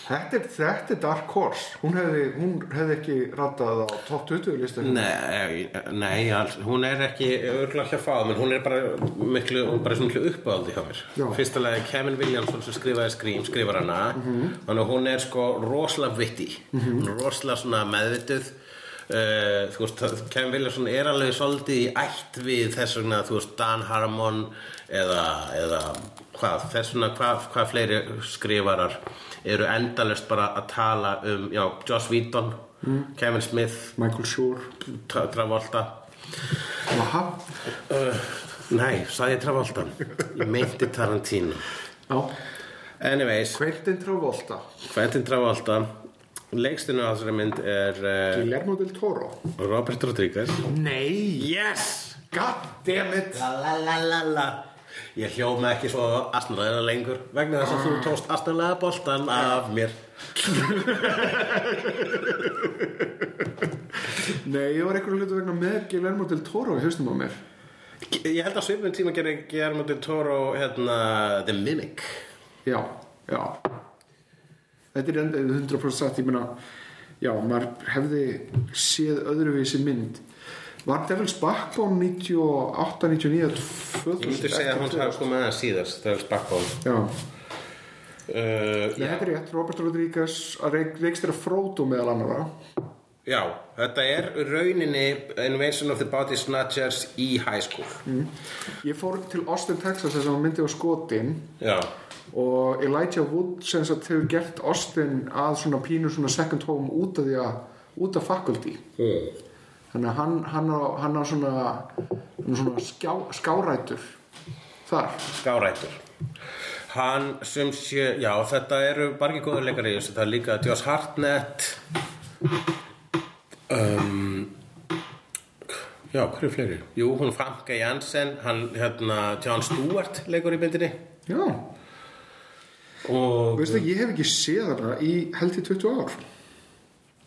Þetta er, þetta er Dark Horse. Hún hefði, hún hefði ekki ratað á top 20 listu Nei, nei alls, hún er ekki örgulega ekki að fá menn hún er bara miklu, hún er bara svona miklu uppáhaldi hjá mér. Lagi Kevin Williamson sem skrifaði Scream skrifar hana. Þannig að hún er sko rosalega vitti hún er rosalega svona meðvituð. Uh, þú veist, Kevin Williamson er alveg svolítið í ætt við þess vegna, þú veist, Dan Harmon eða, eða hvað, þess vegna hvað, hvað fleiri skrifarar eru endalust bara að tala um, já, Joss Whedon Kevin Smith Michael Shore Tra Travolta. Aha. uh, Nei, ég Travolta? Ég meinti Tarantino. Anyways, Quentin Travolta. Quentin Travolta. Leikstinu á þessari mynd er uh, Guillermo del Toro. Robert Rodriguez. Nei. Yes! God damn it. La la la la la Ég hljóma ekki svo astnalega lengur vegna þess að þú tókst astnalega boltan af mér. Nei, ég var einhverju hlutu vegna með Guillermo del Toro í haustum á mér. Ég held að svipum tíma gerir Guillermo del Toro hérna, The Mimic. Já, já. Þetta er enda 100% satt, ég meina Já, maður hefði séð öðruvísi mynd Var Devil's Backbone 98, 99, 2000 Ég myndi segja að hún hafa komið aðeins síðast þegar Spackbone Já, uh, Nei, þetta er rétt, Robert Rodriguez að reik, reikstýra Frodo meðal annara já, þetta er rauninni Invasion of the Body Snatchers í high school. Ég fór til Austin, Texas þess að hann myndi á skotin. Já, og Elijah Wood sem sagt hefur gert Austin að svona pínu svona second home út af því að út af faculty. Mm. Þannig að hann, hann, á, hann á svona, svona skjá, skárætur þar. Skárættur Hann sem sé, já þetta eru bara ekki góður leikari í þessu, það er líka Josh Hartnett. Um, Já, hverju fleiri? Jú, hún Franka Jansen, hann hérna John Stewart leikur í myndinni. Já, og veistu ég hef ekki séð hana í held í 20 ár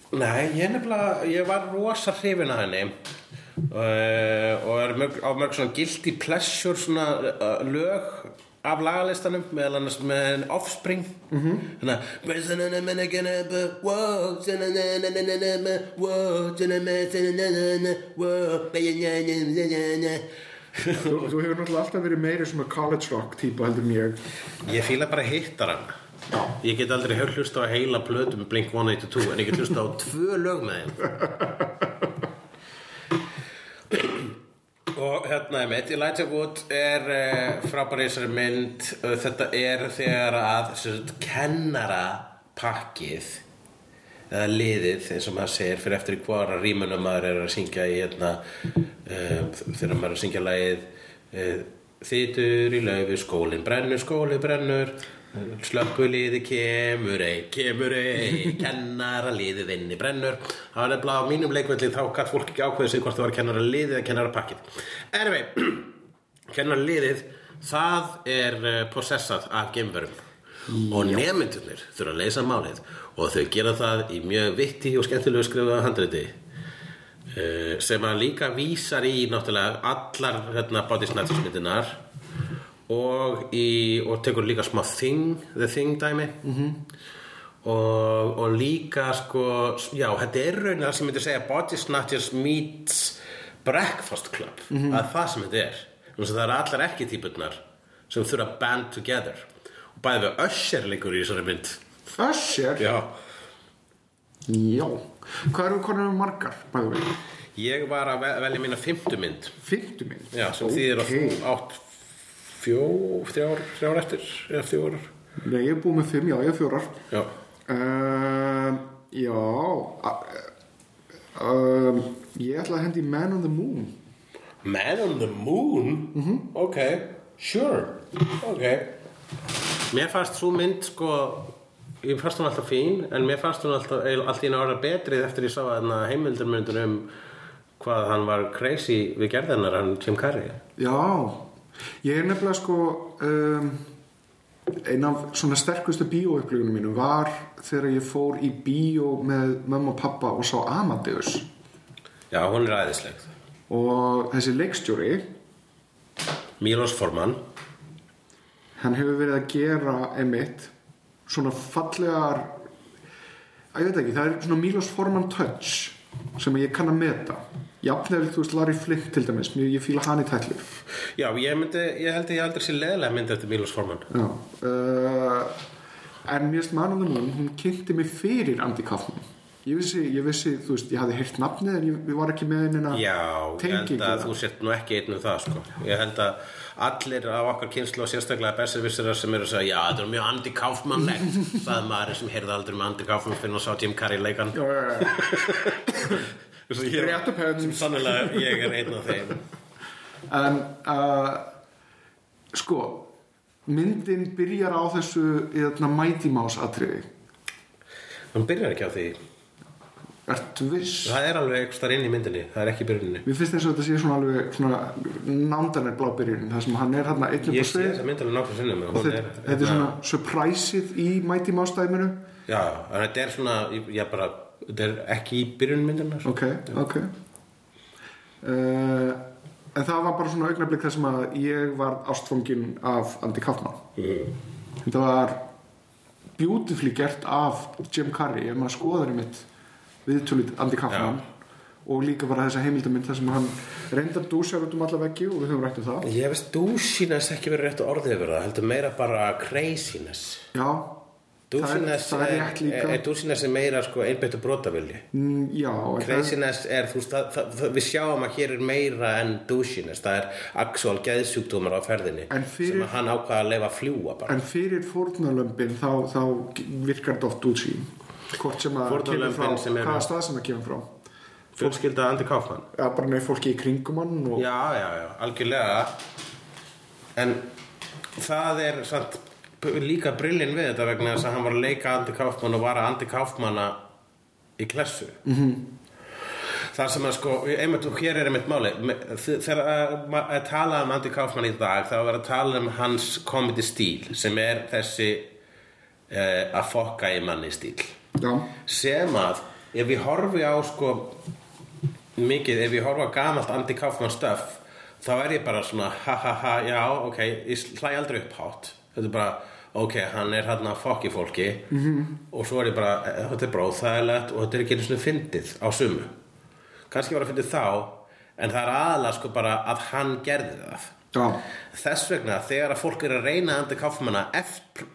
Nei, ég nefnilega, ég var rosa hrifin að henni uh, og er mörg, á mörg svona guilty pleasure svona uh, lög af lagalistanum meðal annars með offspring þannig að þú, hefur náttúrulega alltaf verið meiri svona college rock típa heldur en ég fíla bara hittar hann. Ég get aldrei hlusta á heila plötu með Blink 182 en ég get hlusta á <laughs> tvö lög með þeim. Og hérna er mitt Elijah Wood er frábæri í þessari mynd. Uh, þetta er þegar að sagt, kennara pakkið eða liðið eins og maður segir fyrir eftir í hvora rímunum maður er að syngja í hérna uh, þegar maður er að syngja lagið uh, þýtur í laufi skólinn brennur, skóli brennur slökkuliði kemur ei, kemur ei kennara liðið inni brennur. Það var nefnilega á mínum leikvelli þá gætt fólk ekki ákveðið sig hvort það var kennara liðið eða kennara pakkið anyway, <clears throat> kennara liðið það er uh, possessað af gemverum og nemyndunir þurfa að leysa málið og þau gera það í mjög vitti og skemmtilegu skrifaða handriti uh, sem að líka vísar í náttúrulega allar hérna, body snatchers myndinar og, í, og tekur líka smá thing, the thing dæmi -hmm. og, og líka sko, já, þetta er raunin það sem myndi segja body snatchers meets breakfast club -hmm. að það sem þetta er það eru allar ekki típurnar sem þurfa að band together og bæði við Usher leikur í þessari mynd Usher? já Já. Hvað eru konar margar, bæðu við? Ég var að ve- velja mína fimmtu mynd Fymtu minn? Já, sem þýðir að þú átt fjó, þrjár, þrjár eftir eða fjórar Nei, ég er búið með fimm, já, ég er fjórar. Já, Uh, já, uh, ég ætla að hendi Man on the Moon. Man on the Moon? -hmm. Ok, sure Ok Mér fannst svo mynd sko Ég fannst hún alltaf fín En mér fannst hún alltaf Allt í einu ára betrið eftir ég sá að heimildarmyndun um Hvað hann var crazy við gerðinnar Hann Jim Carrey Já, ég er nefnilega sko, um, ein af svona sterkustu bíóupplögunum mínu var þegar ég fór í bíó með mömmu og pappa og sá Amadeus. Já, hún er æðisleg. Og þessi leikstjóri, Milos Forman. hann hefur verið að gera einmitt svona fallegar að ég veit ekki, það er svona Milos Forman touch sem ég kann að meta jafnvel, þú veist, Larry Flint til dæmis mjög ég fíla hann í tætlur. Já, ég, myndi, ég held að ég aldrei sé leðilega mynd eftir Milos Forman. Uh, en mér finnst Man on the Moon, hún kynnti mig fyrir Andy Kaufman. Ég vissi, ég vissi, þú veist, ég hafði heyrt nafnið en ég, ég var ekki með einina Já, ég held að þú sért nú ekki einn um það sko. Ég held að allir á okkar kynslu og sérstaklega besservisserar sem eru að segja já, þetta er mjög Andy Kaufman-legt sagði maður sem heyrði aldrei um Andy Kaufman fyrir að sá Jim Carrey leikan Já, já, já. <laughs> Sem sannilega ég er einn af þeim. En uh, sko myndin byrjar á þessu eðna, Mighty Mouse atriði. Hann byrjar ekki á því. Ertu viss? það er alveg eitthvað starf inn í myndinni það er ekki byrjuninni. Mér finnst eins og þetta sé svona alveg svona nándanir blá byrjunin þar sem hann er hann einn upp á ég sé svið þessa mynd alveg náttúrulega sinnum og þetta, þetta er svona surpriseið í Mighty Mouse dæminu. Já, þetta er svona ég bara, þetta er ekki í sko. Ok, ok. Uh, En það var bara svona augnablik þar sem að ég var ástfangin af Andy Kaufman. Þetta var beautifully gert af Jim Carrey. Ef maður skoðar í mitt viðtúlit Andy Kaufman og líka bara þessa heimildamind þar sem hann reyndar dúsjar út um alla veggi og við höfum rætt um það. Ég veist dúsíness ekki verið rétt orðið yfir það heldur meira bara craziness. Já, dúsíness það er, það er er, líka er, meira sko einbyttu brotavilji Mm, Já, en það- Craziness er, þú veist, við sjáum að hér er meira en douchiness, það er actual geðsjúkdómar á ferðinni fyrir- sem að hann ákvaða að leifa að fljúa bara. En fyrir fórnarlömbin þá, þá virkar þetta oft út sín Hvort sem að kemur frá, hvaða stað sem það kemur frá Fjölskylda Andi Kaufmann. Já, bara nefnir fólki í kringum hann og Já, já, já, algjörlega. En það er samt líka brillin við þetta vegna þess að hann var að leika Andi Kaufmann og var að Andi Kaufmanna í klessu. Mm -hmm. Það sem að sko, einmitt, hér er einmitt máli, þegar að ma- að tala um Andy Kaufman í dag, þá er að tala um hans comedy stíl, sem er þessi uh, að fokka í manni stíl. Já, Sem að, ef ég horfi á sko, mikið, ef horfi á gamalt Andy Kaufman stöf, þá er ég bara svona, ha ha ha, já, ok, ég hlæ aldrei upp hátt. Þetta er bara, ok, hann er hann að fokki fólki -hmm. og svo er ég bara, eh, þetta er bara óþægilegt og þetta er ekki einu svona fyndið á sumu kannski var að fyndið þá en það er aðalega sko bara að hann gerði það já, þess vegna þegar að fólk er að reyna Andi Kaufmanna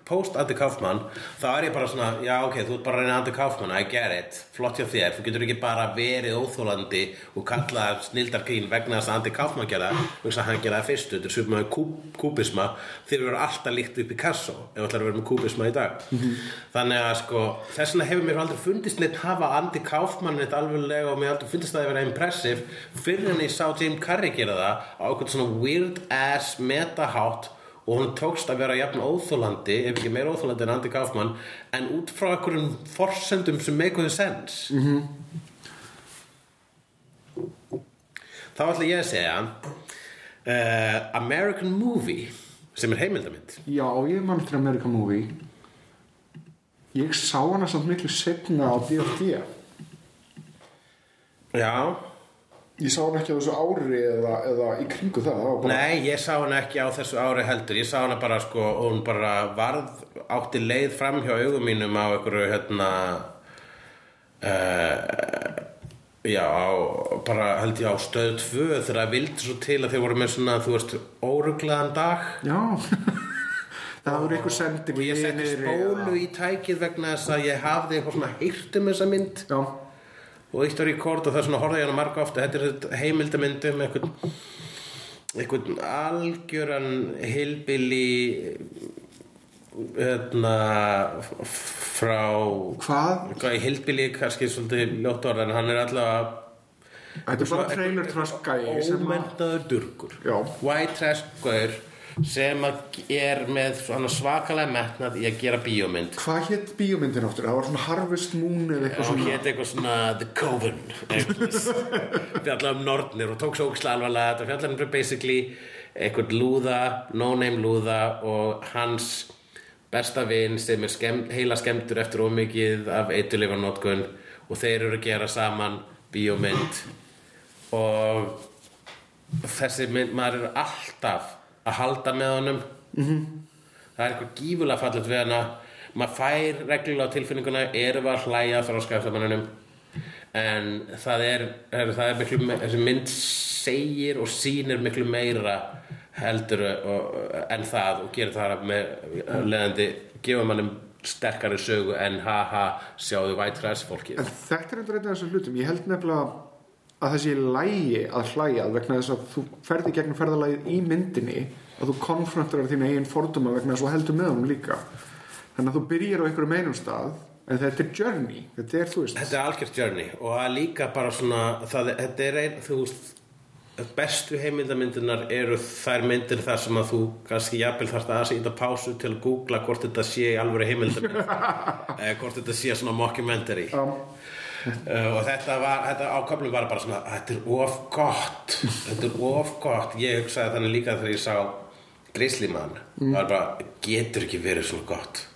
post Andi Kaufmann þá er ég bara svona, já ok, þú ert bara að reyna Andi Kaufmann I get it, flott hjá þér. Þú getur ekki bara verið óþólandi og kalla snildarkrín vegna þess að Andi Kaufmann gera þess að hann gera það fyrstu þetta er svipum með kúp, kúbisma. Þeir eru alltaf líkt upp í Picasso ef þú ætlar að vera með kúbisma í dag. Þannig að sko, þess vegna hefur mér aldrei fundist neitt hafa Andi Kaufmann neitt alveglega og mér aldrei fundist það að fyrir það á eitthvað svona weird ass metahátt og hún tókst að vera jafn óþólandi ef ekki meira óþólandi en Andy Kaufman en út frá einhverjum forsendum sem make the sense. Mm -hmm. þá ætla ég að segja uh, American Movie sem er heimildamind. Já, ég mann til American Movie. Ég sá hana samt miklu setna á DFT já Ég sá hana ekki á þessu ári eða, eða í kringu það, bara Nei, ég sá hana ekki á þessu ári heldur. Ég sá hana bara sko og hún bara varð átti leið fram hjá augum mínum á einhverju hérna uh, Já, á, bara held ég á stöð 2 þegar það vildi svo til að þeir voru með svona, þú veist, óruglaðan dag. Já. <laughs> Það voru ykkur sending og ég setti spólu í tækið vegna þess að ég hafði eitthvað svona heyrt um þessa mynd. Já, og eitt var í kort og það er svona horfði ég hana marga ofta þetta er heimildamynd um einhvern einhvern algjöran hilbili hérna frá hvað? hilbili kannski svolítið ljótt orð en hann er allavega Þetta er bara trailer trash að ómentaður durgur Já. white trash gaur sem er með svakalega metnað í að gera bíómynd. Hvað hétt bíómyndin áttur? Það var svona Harvest Moon eða eitthvað svona hétt eitthvað svona The Coven <laughs> fjallar um nornir og tók svo ógislega alvarlega. Þetta fjallar um basically eitthvað lúða, no-name lúða og hans besta vin sem er skemm, heila skemmtur eftir ómikið af eitulifanótkun og þeir eru að gera saman bíómynd. Og þessi mynd, maður er alltaf að halda með honum -hmm. það er eitthvað gífulega fallet við hana maður fær reglulega á tilfinninguna erum við að hlæja frá skapsamanninum en það er, er, það er miklu, þessi mynd segir og sýnir miklu meira heldur og, en það og gerir það með leðandi gefa mannum sterkari sögu en haha sjáðu En þetta er endur einn af þessum hlutum. Ég held nefnilega að það sé lægi að hlæja vegna þess að þú ferði gegnum ferðalagið í myndinni að þú konfrontar þín eigin forduma vegna þess að þú heldur með honum líka. Þannig að þú byrjar á einhverjum einum stað en þetta er journey. Þetta er, er algjört journey og er líka bara svona það, þetta er ein, þú veist bestu heimildamindunar eru þær myndir þar sem að þú kannski jafnvel þarft að setja pásu til að googla hvort þetta sé í alvöru heimildamind <laughs> eða hvort þetta sé svona mockumentary Já. Uh, og þetta var, þetta ákaflum var bara svona þetta er of gott þetta er of gott, ég hugsaði þannig líka þegar ég sá Grizzly Man mm. var bara, getur ekki verið svona gott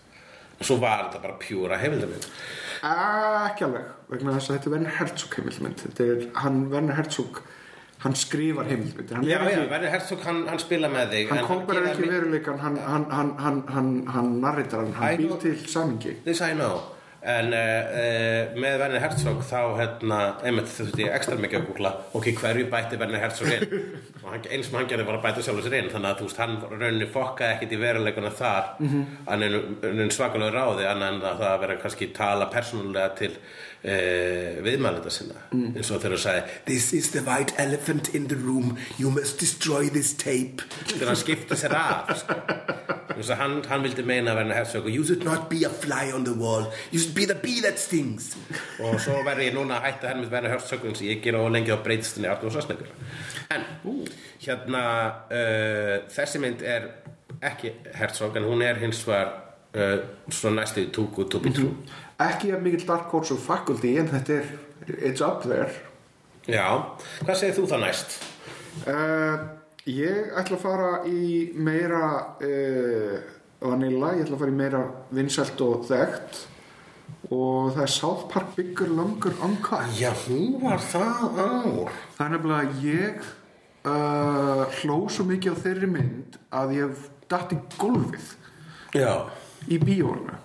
og svo var þetta bara pjúra heimildamind ekki alveg vegna þess að þetta er Werner Herzog heimildmynd. Þetta er, hann, Werner Herzog, hann skrifar heimildmyndir. Hann, Já, já, ekki, Herzog, hann, hann spila með þig hann kópar ekki veruleikan, hann, hann, hann, hann, hann, narritar býr til samingi. This I know En uh, með Verður Herzog þá hérna, einmitt þú ég ekstra mikið að googla ok, hverju bætti Verður Herzog inn og hann, eins sem hann gerði var að bæta sjálfur sér inn þannig að þú veist, hann rauninni fokkaði ekkit í veruleikuna þar mm. -hmm. en svakalega ráði en að það að vera kannski tala persónulega til uh, viðmælenda sinna. Mm. eins og þegar þú sagði This is the white elephant in the room. You must destroy this tape. Þegar hann skipti sér af sko. Að hann, hann vildi meina að verða hersök og you should not be a fly on the wall. You should be the bee that stings. Og svo verði ég núna að hætta henni með verða hersök eins og ég gera og lengi á breytistinni en hérna uh, þessi mynd er ekki hersök en hún er hins vegar uh, svona næstu too good to be true Ekki að mikill Dark Horse og Faculty en þetta er, it's up there. já, hvað segir þú það næst? Uh, ég ætla að fara í meira uh, vanilla, ég ætla að fara í meira vinsælt og þekkt og það er South Park Bigger Longer Uncut. Já, hún var það ár Það er nefnilega að ég uh, hló svo mikið á þeirri mynd að ég datt í gólfið Já, í bíónu.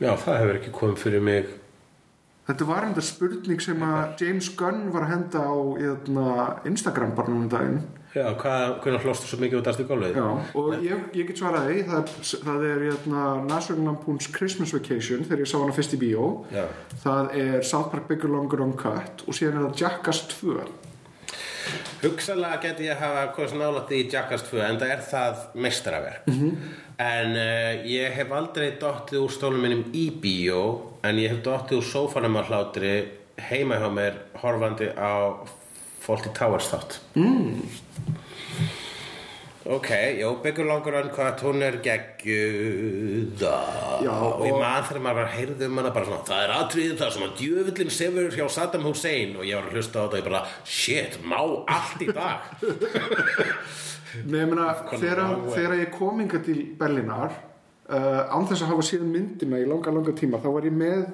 Já, það hefur ekki komið fyrir mig Þetta var enda spurning sem að James Gunn var að henda á hérna, Instagram bara núna um daginn. Já, hvað, hvernig hlóstu svo mikið út af gólfið? Já, og ég, ég get svarað því, það, það er hérna, National Lampoon's Christmas Vacation þegar ég sá hana fyrst í bíó. Já. Það er South Park Bigger Longer Uncut og síðan er það Jackass 2. Hugsalega geti ég hafa hvað sem nálætti í Jackass 2 en það er það meistaraverk -hmm. En uh, ég hef aldrei dottið úr stólum minnum í bíó en ég hef dottið úr sófanum á hlátri heima hjá mér horfandi á Fawlty Towers þátt. Mm. Ok, jó, Bigger Longer Uncut, hún er geggjuða Já, og ég man þegar maður var að heyrðu um hana bara svona, það er atriðið það sem að djöfullin sefur hjá Saddam Hussein. Og ég var að hlusta á þetta og ég bara, shit, má allt í dag <laughs> Nei, ég meina, þegar, ég kom inga til Berlínar uh, án þess að hafa síðan myndina í langa, langa tíma þá var ég með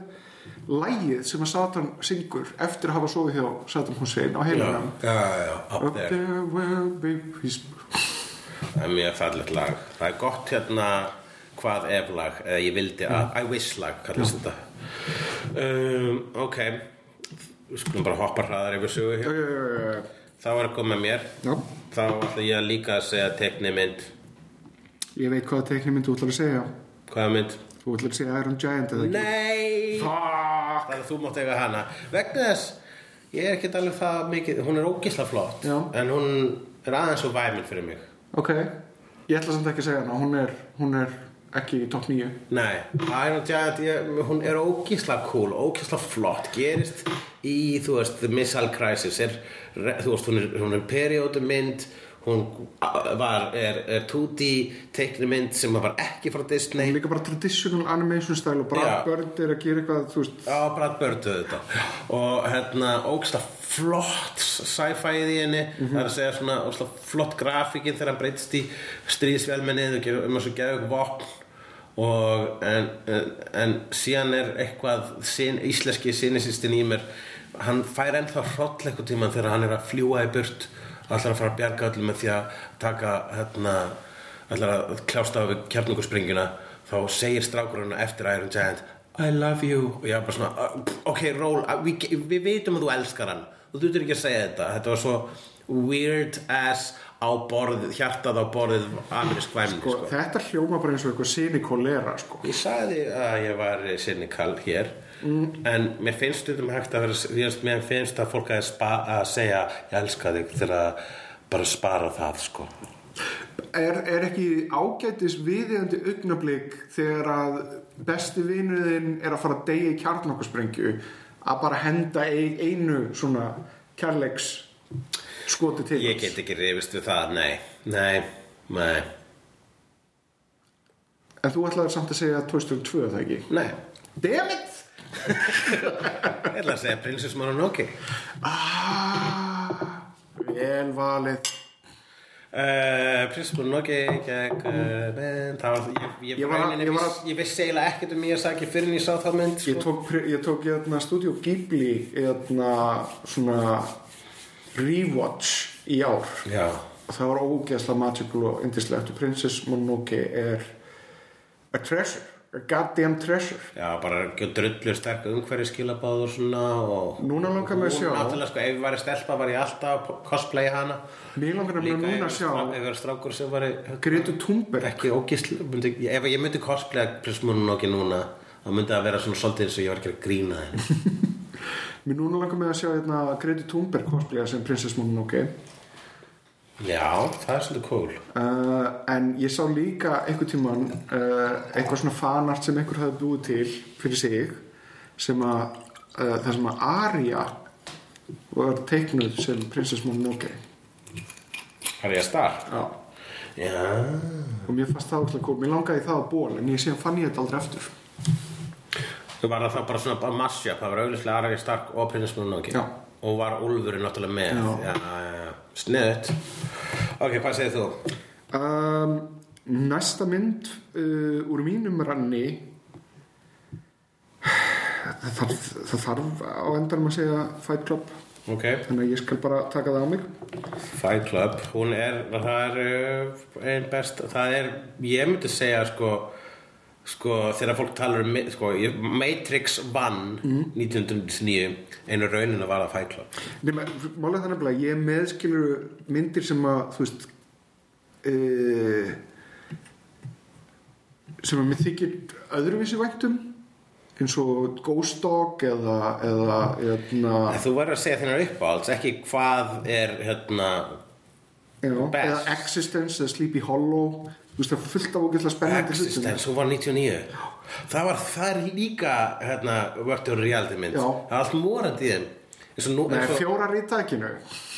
lægið sem að Satan syngur eftir að hafa sofið hjá Saddam Hussein á heilanum. Up there be peace Það er mjög fallegt lag. Það er gott hérna hvað ef lag eða ég vildi að, I wish lag kallast þetta. Um, Ok. Við skulum bara hoppa hraðar yfir sögu hér. Uh, Þá er komið með mér. Já, Þá ætla ég að líka að segja tekni mynd ég veit hvaða teknimynd þú ætlar að segja. Hvaða mynd? Þú ætlar að segja Iron Giant eða ekki? Nei! Fuck! Það er þú mátt eiga hana. Vegna þess Ég er ekkert alveg það mikið Hún er ógisla flott Já. En hún er aðeins svo væminn fyrir mig. Ok, ég ætla samt ekki að segja hana. Hún er, hún er ekki í topp 9 Nei, Iron Giant, ég, hún er ógísla cool, ógísla flott, gerist í, þú veist, The Missile Crisis, er, þú veist, hún er, hún er periódumynd, hún var, er, er 2D teiknumynd sem var ekki frá Disney, er líka bara traditional animation style og Já. Brad Bird er að gera eitthvað, þú veist. Á Brad Bird þetta, og hérna, ógísla flott sci-fiið í henni, það er að segja svona ógísla flott grafíkin þegar hann breytist í stríðsvelmennið og gerir um þessu geðu vopn. Og en, en, en síðan er eitthvað sin, íslenski sinnisistin í mér hann fær ennþá hroll eitthvað tíma þegar hann er að fljúa í burt ætlar að fara að bjarga öllum með því að taka hérna, ætlar að kljásta við kjarnungurspringjuna þá segir strákurinn eftir Iron Giant I love you og ég var bara svona "Uh, pff, ok, roll, uh, við, við veitum að þú elskar hann þú þurftir ekki að segja þetta þetta var svo weird ass á borðið, hjartað á borðið amerísk væmni sko, sko. þetta hljóma bara eins og eitthvað sinikolera sko. Ég sagði að ég var cynical hér en mér finnst stundum hægt að vera mér finnst- að fólk að, spa, að segja ég elska þig þegar að bara spara það sko. Er, er ekki ágætis viðeigandi augnablík þegar að besti vinuðin er að fara að deyja í kjarnokkursprengju að bara henda ein, einu svona kærleiks skoti til Ég get ekki rifist við það, nei. Nei, nei, en þú ætlaðir samt að segja Toy Story 2 það ekki? Nei. Damn it Ég ætla að segja Princess Mononoke ah, vel valið. Uh, Princess Mononoke gegn uh, mynd, það var, ég, ég, Ég var að- ég var viss, að- ég vissi eiginlega ekkert um Miyazaki fyrir en ég sá þá mynd ég sko. tók, ég tók hérna, Studio Ghibli hérna, svona rewatch í ár. Já, það var ógeðslega magical og indislegt og Princess Mononoke er a treasure, a goddamn treasure. Já, bara drullu sterk umhverju skilabáð og svona og Núna langar mig að sjá. Náttúrulega, sko, ef ég væri stelpa var ég alltaf að cosplaya hana. Mér langar nefnilega núna að sjá ef ég var strákur sem var Gretu Thunberg. Ekki myndi, ef ég myndi cosplaya Princess Mononoke núna þá myndi það vera svona svolítið eins og ég var ekki að grína henni. <laughs> Mér núna langar mig að sjá hérna, Gretu Thunberg cosplaya sem Princess Mononoke Já, það er svolítið cool. Uh, en ég sá líka einhver tíman uh, eitthvað svona fanart sem einhver hafði búið til fyrir sig sem að uh, það sem að Arya var teiknuð sem Princess Mononoke Har ég að star? já. Já. Og mér fannst það óslega cool, mér langaði það að ból en ég síðan fann ég þetta aldrei eftir Þú var það bara svona mashup, það var auðvitað Aragir Stark og Princess Mononoke Já. Og var Úlfurinn náttúrulega með Já. já, já. Sniðut Ok, hvað segir þú? um, næsta mynd uh, úr mínum ranni það þarf, það þarf á endanum að segja Fight Club Ok, þannig að ég skal bara taka það á mig Fight Club Hún er, það er uh, ein best Það er, ég myndi segja sko Sko, þegar fólk talar um sko, Matrix vann 1999 einu raunin að vara Fight Club Nema, málega það nefnilega, ég meðskilur myndir sem að, þú veist uh, sem að mér þykir öðruvísi væntum eins og Ghost Dog eða, eða, eða, En þú verður að segja þínar uppáhalds ekki hvað er hérna Best. eða Existence eða Sleepy Hollow þú veist það fullt af ógeðslega spennandi hlutum. Existence, hún var 99 Það var, það er líka hérna, Virtual Reality mynd. Það er allt morandi í þeim. Og nú og- fjórar í takinu.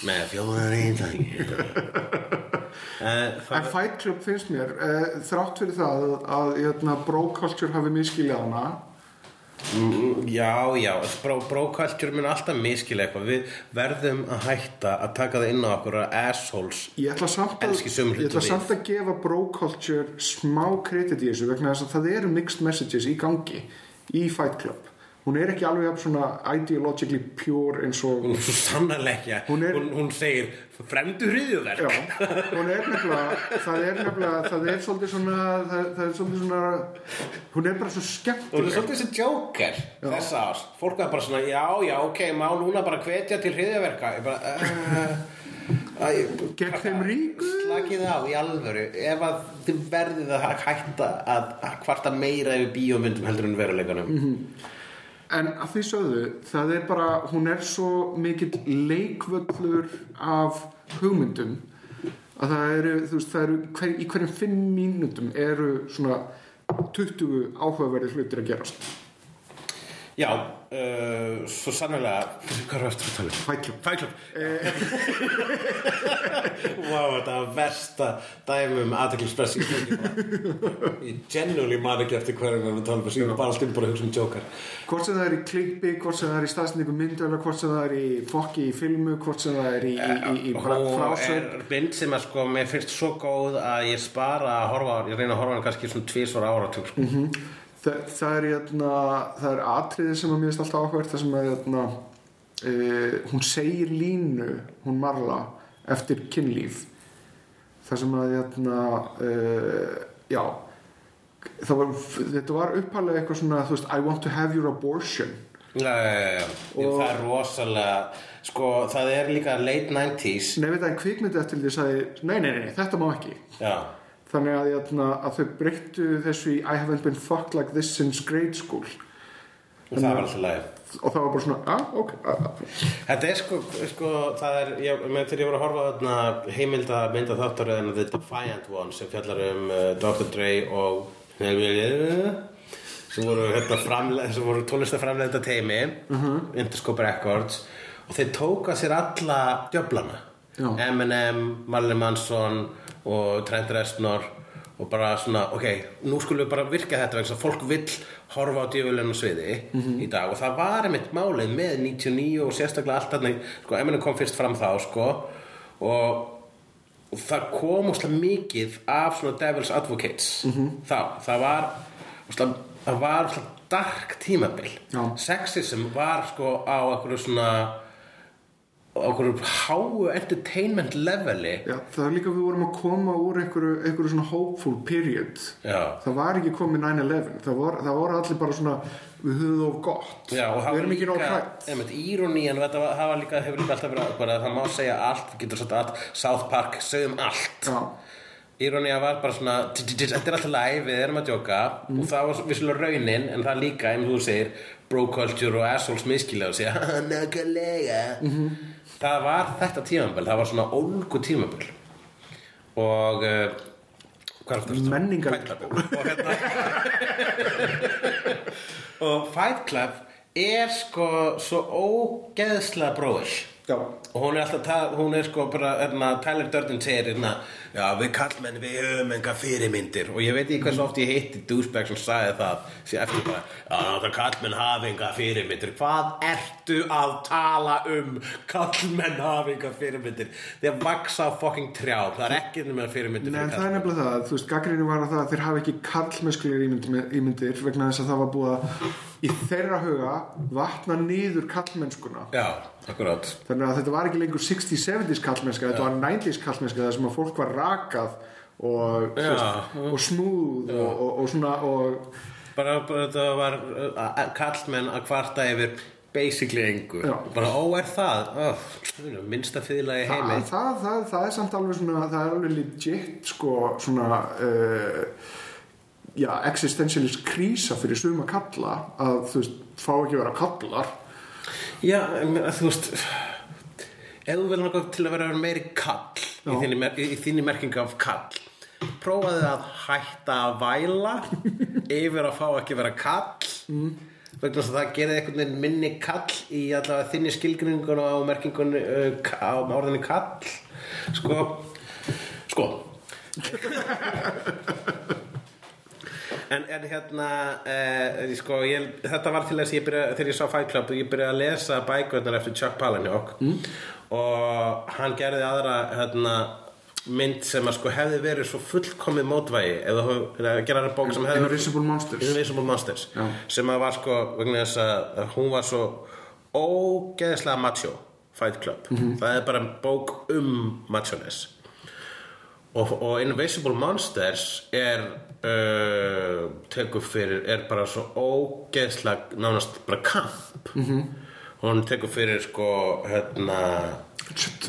Með fjóðar eintaki <laughs> En Það Fight Club finnst mér uh, þrátt fyrir það að, að hérna, bro culture hafi miskiljað hana Mm, Já, já, bró, brókaltjur mun alltaf miskila eitthvað. Við verðum að hætta að taka það inn á okkur assholes Ég ætla samt að, ég ætla samt að gefa culture smá kredit í þessu vegna þess að það eru mixed messages í gangi í Fight Club hún er ekki alveg svona ideologically pure eins og Hún er svo sannarlega ekki. Hún hún, hún segir fremdu hriðjuverk já, hún er nefnilega það er nefnilega, það er svolítið svona það, það er svolítið svona hún er bara svo Hún er svolítið þessi joker þessa ás Fólk er bara svona, já, já, ok, má núna bara hvetja til hriðjaverka Ég bara, uh, gegn þeim ríku? Slakið á í alvöru. Ef að þið verðið að hætta að, að kvarta meira yfir bíómyndum heldur en veruleikanum En að því sögðu, það er bara, hún er svo mikill leikvöllur af hugmyndum að það eru, þú veist, það eru hver, í hverjum fimm mínútum eru svona 20 áhugaverði hlutir að gerast. Já, uh, svo sannlega Hvað er eftir að tala. Fight Club <laughs> Vá, þetta var versta dæmi um aðteklispress í Ég genuinely man ekki eftir hverjum við erum að tala um Ég er bara alltaf bara að hugsa um Joker Hvort sem það er í klippi, hvort sem það er í staðsningu myndöla, hvort sem það er í fokki í filmu, hvort sem það er í, í, í, Hún frásögn. er mynd sem að sko mér finnst svo góð að ég spara að horfa ég reyna að horfa hann kannski svona tvisvar áratug sko. Það, það er hérna, það er atriði sem að mér finnst alltaf áhverð það sem að hérna, uh, hún segir línu, hún Marla eftir kynlíf það sem að hérna, uh, já það var, þetta var uppalega eitthvað svona veist, I want to have your abortion Já, já, já. Og... Það er rosalega, sko, það er líka late 90s. Nei, veit að en kvikmyndi eftir því nei, nei, nei, nei, þetta má ekki Já, þannig að, jæna, að þau breyttu þessu í I haven't been fucked like this since grade school og það var alltaf lagi. og það var bara svona, ah, ok ah, ah. Þetta er sko, sko, það er, ég, með þegar ég var að horfa þarna heimilda mynda þáttaröðina The Defiant One sem fjallar um uh, Dr. Dre og sem voru, hérna, voru tólistaframleita teimi Interscope Records og þeir tóka sér alla djöflana Já. Eminem, Marley Manson og Trent Reznor og bara svona, ok, nú skulum við bara virka þetta vegna fólk vill horfa á djöfulinn á sviði í dag. Og það var einmitt málið með 99 og sérstaklega allt þarna, sko, Eminem kom fyrst fram þá, sko og og það kom úrslega mikið af svona Devil's Advocates þá, það var úrslega, það var úrslega dark tímabil. Já. sexism var sko á einhverju svona einhverju háu entertainment leveli. Já, það er líka við vorum að koma úr einhverju, einhverju svona hopeful period. Já. það var ekki komið 9-11 það, það voru allir bara svona við höfum of gott. Já, við erum ekki nóg hrætt var, það var líka, hefur líka alltaf verið bara, það má segja allt, getur sagt allt, South Park, segjum allt. Já, Írónía var bara svona, þetta er alltaf læg, við erum að djóka. Og það var vissulega raunin, en það líka, eins og þú segir, bro culture og assholes miskilega og segja, nakalega. Það var þetta tímabil, það var svona ólgu tímabil. Og, uh, hvað þetta? Menningar-. Og hérna, <laughs> og Fight Club er sko svo ógeðslega bróish já, og hún er alltaf, ta- hún er sko bara, hérna, Tyler Durden segir hérna, já við kallmenn við höfum enga fyrirmyndir. Og ég veit ekki hversu oft ég hitti douchebag sem sagði það sér eftir bara, já það kallmenn hafa enga fyrirmyndir, hvað ertu að tala um? Kallmenn hafa enga fyrirmyndir. Þeir vaksa á fucking trjá, það er ekki með fyrirmyndir Nei, en fyrir það er nefnilega það, þú veist, gaggrinni var að það að þeir hafa ekki karlmennskulegar ímyndir, ímyndir vegna þess að það var búið að í þeirra huga vatna niður karlmennskuna. Já, akkurát þannig að þetta var ekki lengur 60s, 70s kallmennska þetta var 90s kallmennska þar sem að fólk var rakað og, veist, og snúð og, og, og svona og, bara, bara þetta var kallmenn að kvarta yfir basically engu. Já. bara ó er það? Oh, minnsta í heimi. það, það, það, það er samt alveg svona það er alveg legit sko svona uh, já, existentialist krísa fyrir suma kalla að þú veist, fá ekki vera kallar Já, þú veist ef þú vil náttúrulega til að vera meiri kall í mer- í þinni merkingu af kall prófaðu að hætta að væla yfir að fá ekki vera kall mm. vegna að það gerir einhvern veginn minni kall í allavega þinni skilgringun á merkingun uh, á orðinni kall sko sko En, en hérna, uh, sko, ég, þetta var til þess að ég byrja, þegar ég sá Fight Club, ég byrjaði að lesa bækurnar eftir Chuck Palahniuk. Mm. og hann gerði aðra hérna, mynd sem að sko hefði verið svo fullkomið mótvægi eða gera aðra bók sem hefði Invisible Monsters. Invisible Monsters. Sem að var sko, vegna þess að hún var svo ógeðslega macho Fight Club, það er bara bók um machoness og, og Invisible Monsters er uh, tekur fyrir er bara svo ógeðslega nánast bara kamp. -hmm. hún tekur fyrir sko hérna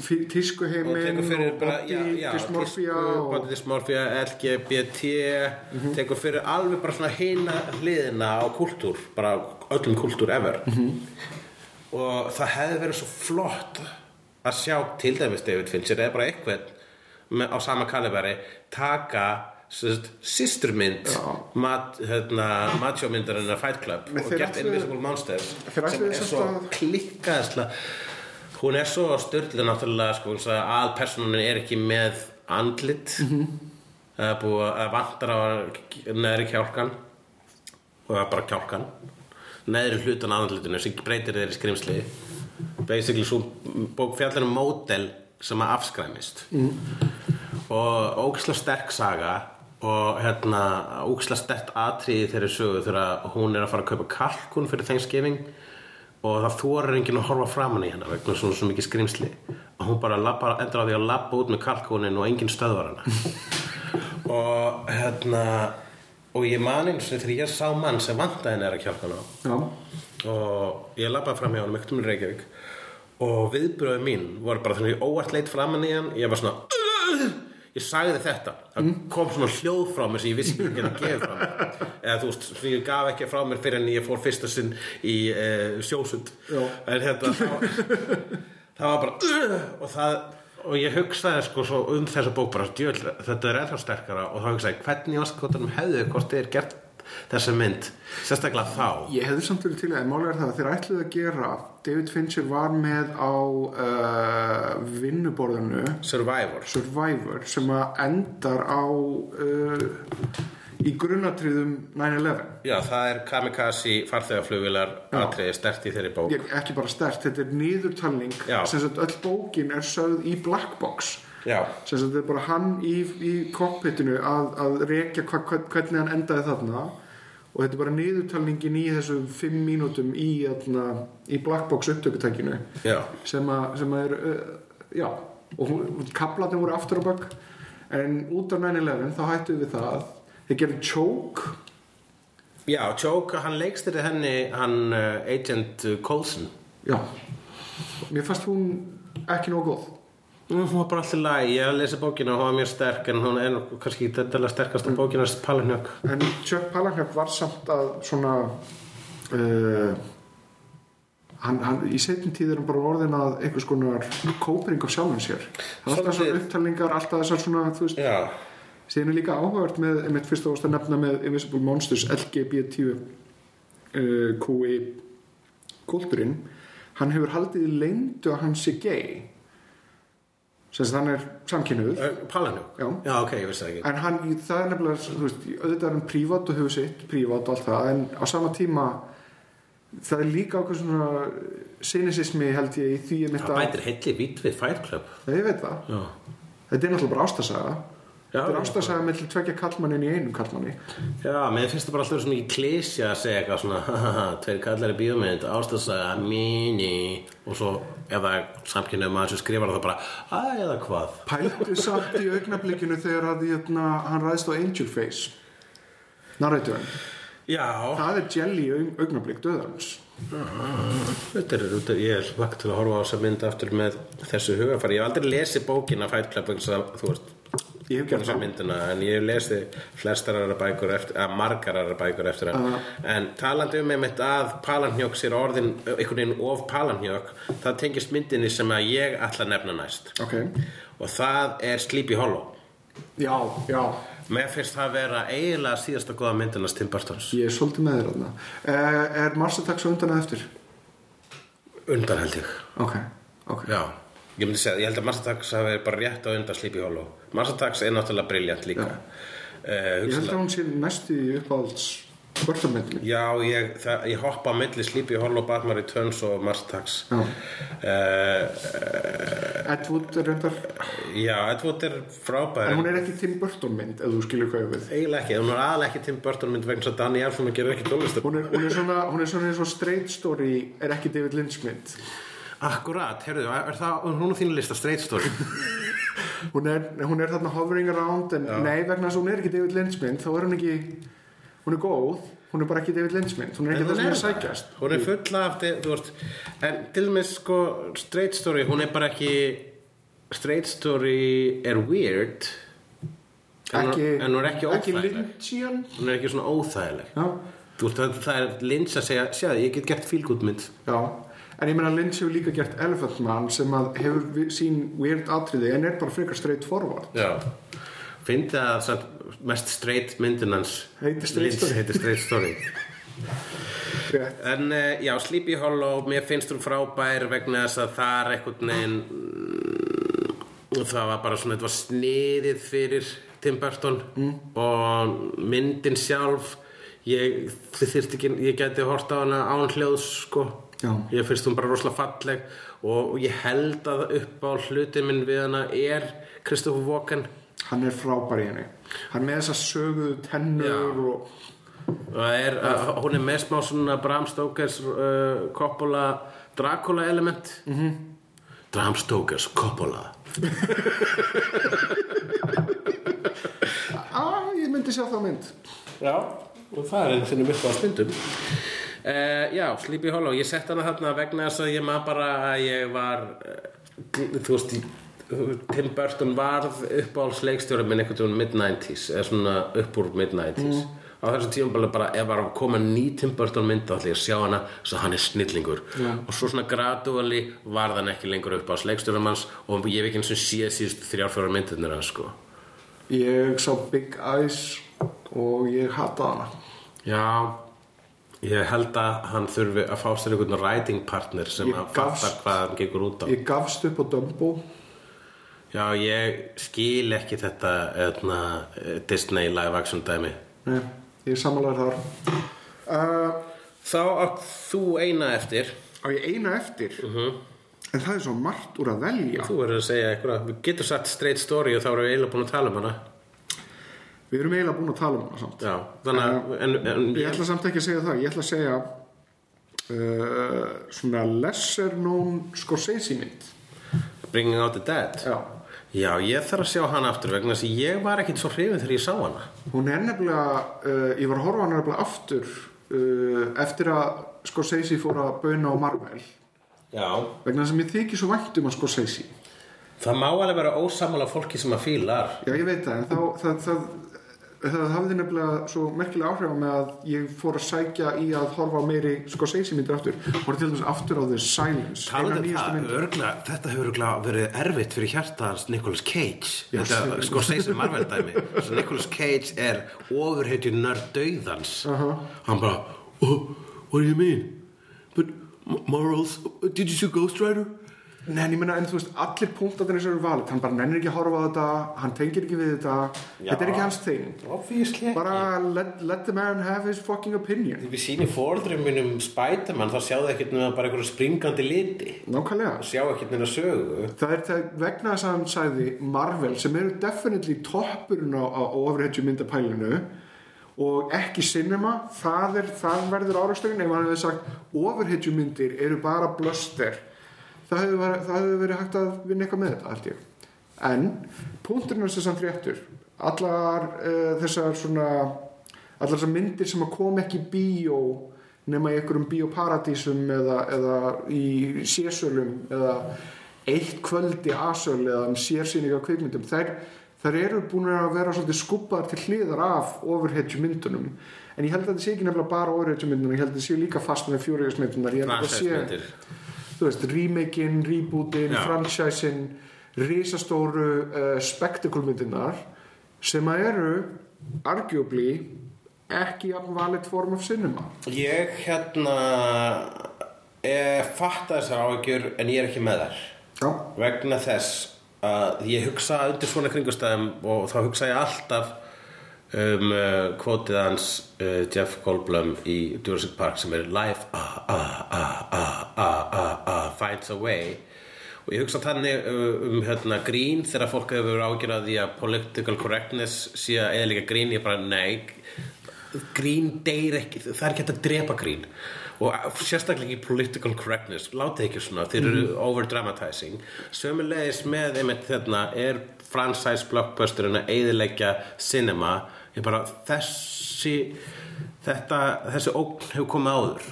hún tískuheimin tekur fyrir og bara já, já, tísku, og body dysmorphia, LGBT tekur fyrir alveg bara svona hina hliðina á kultúr bara öllum kultúr ever. Og það hefði verið svo flott að sjá til dæmis David Fincher eða bara eitthvað á sama kaliberi taka sýstrumynd mat, hérna, macho myndarinn af Fight Club og ætluðu- Invisible Monsters sem er svo að- klikkaðsla hún er svo styrla náttúrulega sko, að personunin er ekki með andlit. Það er búið að vantar á neðri kjálkan og það er bara kjálkan neðri hlutan andlitinu sem breytir þeirri skrimsli. Basically svo bók fjallar um módel sem að afskræmist. Mm. og ógislega sterk saga og hérna ógislega sterkt atriði þeirri sögu þegar hún er að fara að kaupa kalkun fyrir Thanksgiving og það þorir enginn að horfa framan í hennar vegna svona svo mikið skrimsli og hún bara labba, endur á því að labba út með kalkunin og enginn stöðvar hana. <laughs> Og hérna og ég man eins og þegar ég sá mann sem vantaði henni að kjálkana. Já, og ég labbaði fram hjá hann mjög um Reykjavík og viðbröðu mín voru bara þannig óvart leitt framan í hann. Ég var svona ég sagði þetta, það kom svona hljóð frá mér sem ég vissi ekki að gefa frá mér. Eða þú veist, sem ég gaf ekki frá mér fyrir en ég fór fyrsta sinn í uh, sjósund. Já. en hérna það, það var bara og það og ég hugsaði sko um þessa bók bara djöl, þetta er ennþá sterkara. Og þá hugsaði ég, hvernig áskotanum hefðu hvort þið er gert þessa mynd sérstaklega þá. Ég hefði samt verið til að en málega er það að þeir ætluðu að gera David Fincher var með á uh, vinnuborðinu Survivor. Survivor sem að endar á uh, í grunnatriðum 9-11 Já, það er kamikaze farþegaflugvilar atriði stert í þeirri bók. Ég- ekki bara stert, þetta er niðurtalning. Já. sem sagt öll bókin er sögð í black box sem þetta er bara hann í, í cockpitinu að, að rekja hva, hvernig hann endaði þarna. Og þetta er bara niðurtalningin í þessum fimm mínútum í, þarna, í black box upptökutækinu. Sem að, sem að er uh, já, og kaplarnir voru aftur á bak. En út af 9-11 þá hættu við það þeir gerðu choke. Já, Choke, hann leikstýri henni hann uh, Agent Coulson. Já, mér fannst hún ekki nóg góð Hún var bara alltaf læg, ég hef lesið bókina og hún var mjög sterk en hún er kannski þetta sterkasta bókina Palanjök En Chuck Palahniuk var samt að svona uh, hann, hann, í setjum tíð er hann bara orðin að einhvers konar kópering af sjálfum sér. Það alltaf Svolítið- svona upptalningar, alltaf þessar svona þú veist, Já, síðan er líka áhugavert með, einmitt fyrst og ást að nefna með Invisible Monsters LGBT uh, QI kultúrin hann hefur haldið í leyndu að hann sé gay sem að hann er samkynnuður Palanjök Já. já, ok, ég vissi það ekki. En hann, það er nefnilega, þú veist, auðvitað er hann prívat og hefur sitt, prívat og allt það, en á sama tíma, það er líka ákveð svona cynisismi held ég í því mitt Það að, bætir heilli vít við Fight Club. Það ég veit það, Já, þetta er náttúrulega bara ástasaga, þetta er já. ástasaga með til tvekja kallmannin í einum kallmanni. Já, mér finnst það bara alltaf svona í klísja að segja eitthvað svona <laughs> tveir kallar í bíómynd, ástæðsaga, mini og svo er samkynnaður maður sem skrifar það bara að eða hvað Pældu samt í augnablikinu þegar að jötna, hann ræðist á Angel Face, narratorinn, Já, það er jelly aug- augnablik döðans. þetta er, þetta er, ég er lagt til að horfa á þessa mynd aftur með þessu hugafari Ég hef aldrei lesið bókina Fight Club þú veist Ég hef gert það. myndina en ég hef lesið flestar aðra bækur eftir, að margar aðra bækur eftir hann en talandi um einmitt að Palanhjók sér orðin einhvern veginn of Palanhjók það tengist myndinni sem að ég ætla að nefna næst. Ok, og það er Sleepy Hollow. Já, já, Mér finnst það vera eiginlega síðasta góða myndinast Tim Burtons ég er svolítið með þér þarna. Uh, er Mars Attacks undan að eftir? undan held ég. Ok, ok. Já, ég myndi segja, ég held að Mars Attacks hafi bara rétt á undan Sleepy Hollow Mars Attacks er náttúrulega briljant líka uh, Ég held að hún sé næstu í uppáhalds kvörtamendinu. Já, ég, það, ég hoppa á milli Sleepy Hollow, Batman Returns og Mars Attacks Já. uh, Ed Wood er reyndar, Já, Edward er frábær en hún er ekki Tim Burton mynd, ef þú skilur hvað ég við. Eiginlega ekki, hún er aðalega ekki Tim Burton mynd vegna svo Danny Elfman gerir ekki tónlist Hún hún hún er svona eins og Straight Story er ekki David Lynch mynd. Akkurat, heyrðu, er það hún á þínu lista Straight Story <laughs> Hún er, hún er þarna hovering around, en nei, vegna þess að hún er ekki David Lynch mynd, þá er hún ekki, hún er góð, hún er bara ekki David Lynch mynd, hún er ekki En það sem er sækjast. Hún er full af, þú veist En til og með sko, Straight Story Hún er bara ekki Straight Story er weird En, Ekki, en hún er ekki ekki óþægileg Lynchian. Hún er ekki svona óþægileg Já, Þú veist, það, er Lynch að segja Sjáðu, ég get gert fílgútmynd já. En ég meina Lynch hefur líka gert Man sem að hefur sín weird atriði en er bara frekar straight forward. Já Fyndi að samt, mest straight myndin hans Heitir Straight Story. heitir Straight Story. <laughs> En uh, já, Sleepy Hollow, mér finnst hún frábær vegna þess að það er einhvern veginn mm, það var bara svona, þetta var sniðið fyrir Tim Burton mm. og myndin sjálf ég, þyrst ekki, ég gæti hort á hana án hljóðs sko Já. ég finnst hún bara rosalega falleg og ég held að upp á hlutin minn við hana er Kristoffer Walken Hann er frábær í henni. Hann er með þessar söguðu tennur og og það er, að, hún er með smá svona Bram Stokers uh, Coppola Dracula element mm -hmm. Bram Stokers Coppola Á, <laughs> ég myndi sjá þá mynd. Já, og það er einu sinni myrk á stundum uh, Já, Sleepy Hollow. Ég sett hana þarna vegna þess að ég maður bara að ég var uh, þú veist, Tim Burton varð uppáhalds leikstjóri minn einhvern veginn mid-90s eða svona upp úr mid-90s á þessum tíum bara, bara ef var að koma ný Tim Burton mynd þá ætla ég að sjá hana svo hann er snillingur. Og svo svona gradúali varð hann ekki lengur uppáhalds leikstjóri manns og ég hef ekki eins og séð síðust þrjár fjóra myndirnir hans sko. Ég sá Big Eyes og ég hata hana. Já, ég held að hann þurfi að fá sér einhvern writing partner sem að fattar hvað hann gengur út á. Ég gafst upp á Dumbo Já, ég skil ekki þetta etna, Disney live action dæmi. Nei, ég er samanlega þar uh, Þá átt þú eina eftir. Á ég eina eftir En það er svo margt úr að velja Þú verður að segja eitthvað. Við getum satt straight story og þá erum við eiginlega búin að tala um hana. Við erum eiginlega búin að tala um hana samt Já, þannig að... En, en, Ég ætla samt ekki að segja það Ég ætla að segja uh, Svona lesser known Scorsese mynd Bringing out the dead. Já Já, ég þarf að sjá hana aftur vegna þess að ég var ekkit svo hrifin þegar ég sá hana. Hún er nefnilega uh, Ég var að horfa hana nefnilega aftur uh, Eftir að Scorsese fór að bauna á Marvel Já. Vegna þess að mér þykir svo vænt um að Scorsese Það má alveg vera ósamála fólki sem að fílar. Já, ég veit það, en þá, það, það, það hafði nefnilega svo merkilega áhrif mig að ég fór að sækja í að horfa meiri Scorsese myndir aftur. Voru til dæmis aftur á The Silence. Um það, örgla, þetta hefur verið erfitt fyrir hjartans Nicolas Cage. Já, þetta sko segir Marvel dæmi. Svo Nicolas Cage er ofurheitju nörd dauðans. Hann bara oh, what do you mean? But morals did you see Ghost Rider Nei, en ég meina, en þú veist, allir punktarnir sem eru valið, hann bara nennir ekki að horfa á þetta, hann tengir ekki við þetta, þetta er ekki hans þing. obviously Bara let, let the man have his fucking opinion. Við sýnum fóldrum mínum Spiderman þá sjáðu ekkert nema bara einhverju springandi liti Nákvæmlega. sjá ekkert neina sögu Það er það vegna þess að hann sagði Marvel sem eru definitely toppurinn á, á overheadju myndapælinu og ekki cinema það, er, það verður árastögin ef hann hefði sagt overheadju myndir eru bara bluster það hefði verið, það verið hægt að vinna eitthvað með þetta held ég. En punkturinn er þess að réttur. Allar uh, þessar svona allar þessar myndir sem að kom ekki í bíó nema í einhverjum bíóparadísum eða, eða í sésölum eða eitt kvöldi asöl eða um sérsýninga kvikmyndum þær, þær eru búin að vera svolítið skubbaðar til hliðar af overheadju myndunum en ég held að þetta sé ekki nefnilega bara overheadju myndunum ég held að þetta sé líka fast með fjúriðis myndunar ég held að þetta sé. Þú veist, remakein, rebootin, franchisein risastóru uh, spektakulmyndinar sem að eru arguably ekki jafn valid form of cinema. Ég hérna e, fatta þessar áhyggjur en ég er ekki með þær. Já, vegna þess að ég hugsa undir svona kringustæðum og þá hugsa ég alltaf um uh, kvotið hans uh, Jeff Goldblum í Jurassic Park sem er Life ah, ah, ah, ah, ah, ah, finds a way. Og ég hugsa þannig uh, um hérna, grín þegar fólk hefur ágjörð að því að political correctness sé að eða líka grín ég bara nei grín deyr ekki, það er ekki hægt að drepa grín. Og sérstaklega ekki political correctness, látið ekki svona þeir eru overdramatizing. Sömulegis með einmitt þarna er franchise blockbusterinn að eyðileggja cinema, ég bara þessi þetta, þessi ógn hefur komið áður.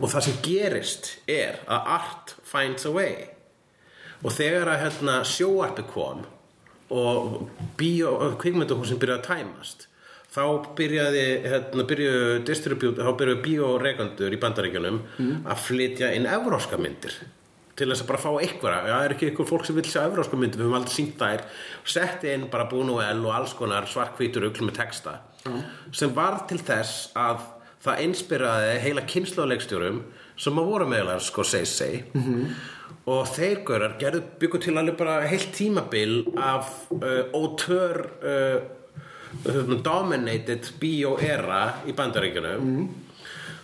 Og það sem gerist er að art finds a way. Og þegar að hérna, sjóarpi kom og bíó, kvikmyndahúsin byrjaði að tæmast þá byrjaði hérna, byrjuðu distribute, þá byrjuðu bíóreikandur í bandaríkjunum að flytja inn evróska myndir til þess að bara fá einhverja, já, er ekki einhver fólk sem vil sjá evróska myndir, við höfum aldrei sínt þær. Setti inn bara Buñuel og alls konar svartkvítur ugl með texta. Sem var til þess að það inspiraði heila kynnslóðleikstjórum sem að voru meðlega sko segi og þeir görar gerðu byggu til alveg bara heilt tímabil af uh, ótör uh, uh, dominated bíó-era í bandaríkjunum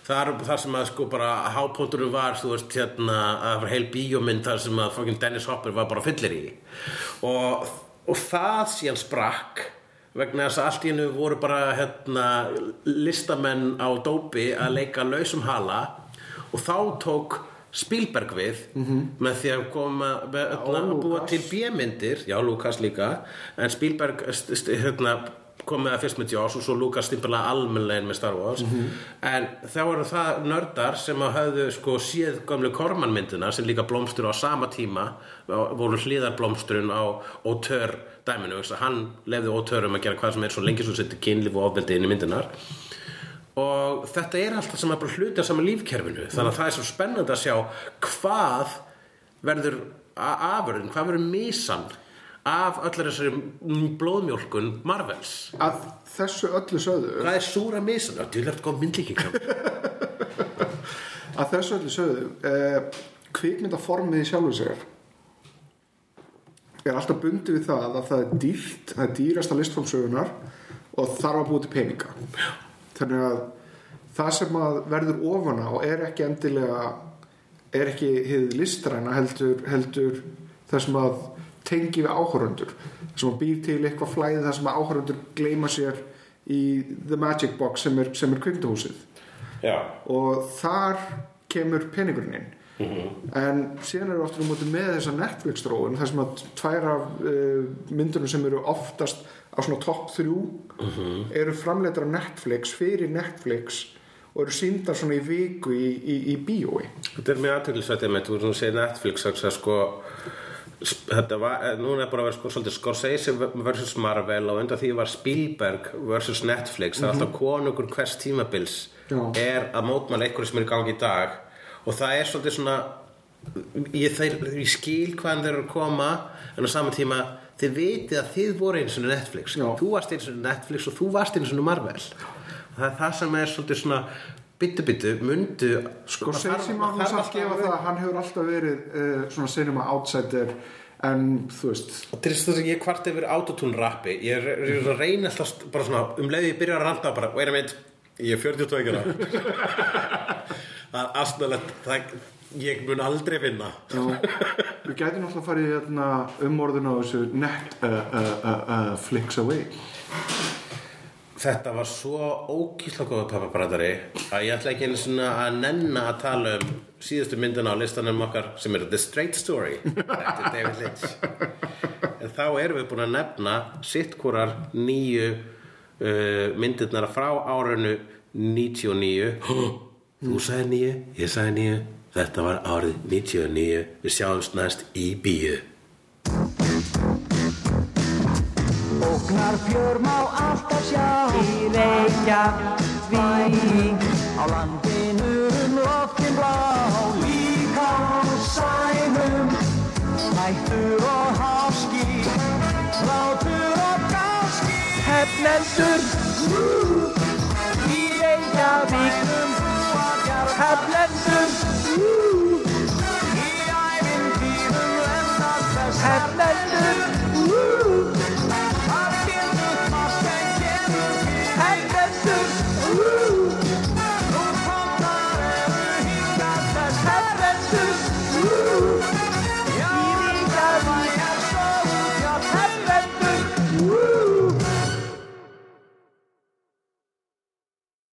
þar, þar sem að sko bara hápónturum var þú veist hérna að var heil bíómynd þar sem að fucking Dennis Hopper var bara fyllir í. Og, og það síðan sprakk vegna þess að allt í hennu voru bara hérna listamenn á dópi að leika lausum hala. Og þá tók Spielberg við með því að koma með, hérna, að búa til B-myndir. Já, Lucas líka. En Spielberg hérna, komið að fyrst með Jaws og svo Lucas stimpilega almennlegin með Star Wars. En þá eru það nördar sem að höfðu sko séð gömlu kormanmyndina sem líka blómstur á sama tíma voru hliðarblómsturinn á Auteur dæminu, hann lefði Auteur um að gera hvað sem er svo lengi svo setti kynlíf og ofbeldi inn í myndinar og þetta er alltaf sem að bara hluti af sama lífkerfinu. Þannig að það er svo spennandi að sjá hvað verður a- afurðin, hvað verður misan af öllar þessari blóðmjólkun Marvels. Að þessu öllu sögðu hvað er súra misan? Það að þessu öllu sögðu eh, kvikmyndaformið í sjálfu sér er alltaf bundið við það að það er dýrt það er dýrasta listfólksögunar og þarf að búið til peninga. Þannig að það sem að verður ofan á er ekki endilega er ekki hið listræna heldur, heldur það sem að tengi við áhörundur sem að býr til eitthvað flæði það sem að áhörundur gleyma sér í The Magic Box sem er, er kvikmyndahúsið. Já, og þar kemur peningurinn inn. En síðan eru ofta um móti með þessa Netflix þróun þar sem að tvær af uh, myndunum sem eru oftast á svona topp þrjú eru framleitar af Netflix fyrir Netflix og eru síndar svona í viku í, í, í bíói. Þetta er mjög aðtöklisvættið með þú segir Netflix að sko þetta var, eh, núna er bara að vera sko svolítið Scorsese versus Marvel og undan því var Spielberg versus Netflix. Það er alltaf konungur hvers tímabils Já. er að mótmæla einhverju sem er í gangi í dag. Og það er svolítið svona ég, þeir, ég skil hvaðan þeir eru að koma en á sama tíma þið vitið að þið voru eins og Netflix. Já. þú varst eins og Netflix og þú varst eins og Marvel. Það er það sem er svolítið svona byttu byttu, mundu sko þarf samt alltaf gefa að það að hann hefur alltaf verið uh, svona cinema outsider en þú veist. Þetta er þess að ég kvart yfir autotune rappi Ég er, er að reyna alltaf bara svona um leið ég byrja að ranta bara Wait a minute, ég er 42 ára <laughs> Það er það, Ég mun aldrei vinna. Við gætum náttúrulega að fara í hérna, umorðun á þessu net uh, uh, uh, uh, flicks away Þetta var svo ógísla góða pappabræðari að ég ætla ekki einu svona að nenna að tala um síðustu myndina á listanum okkar sem er The Straight Story <laughs> eftir David Lynch. En þá erum við búin að nefna sitt hvorar nýju uh, myndirnar frá árinu 99 <gasps> þú sagði nýju, ég sagði nýju þetta var árið 99 við sjáumst næst í bíu Ógnar fjör má alltaf sjá. Í reykja vín Á landinu um loftin blá. Líka á sænum. Hættur og háski. Látur og gáski. Hefnendur Í reykja vín Hefnendur Í æfinn tíðum Hefnendur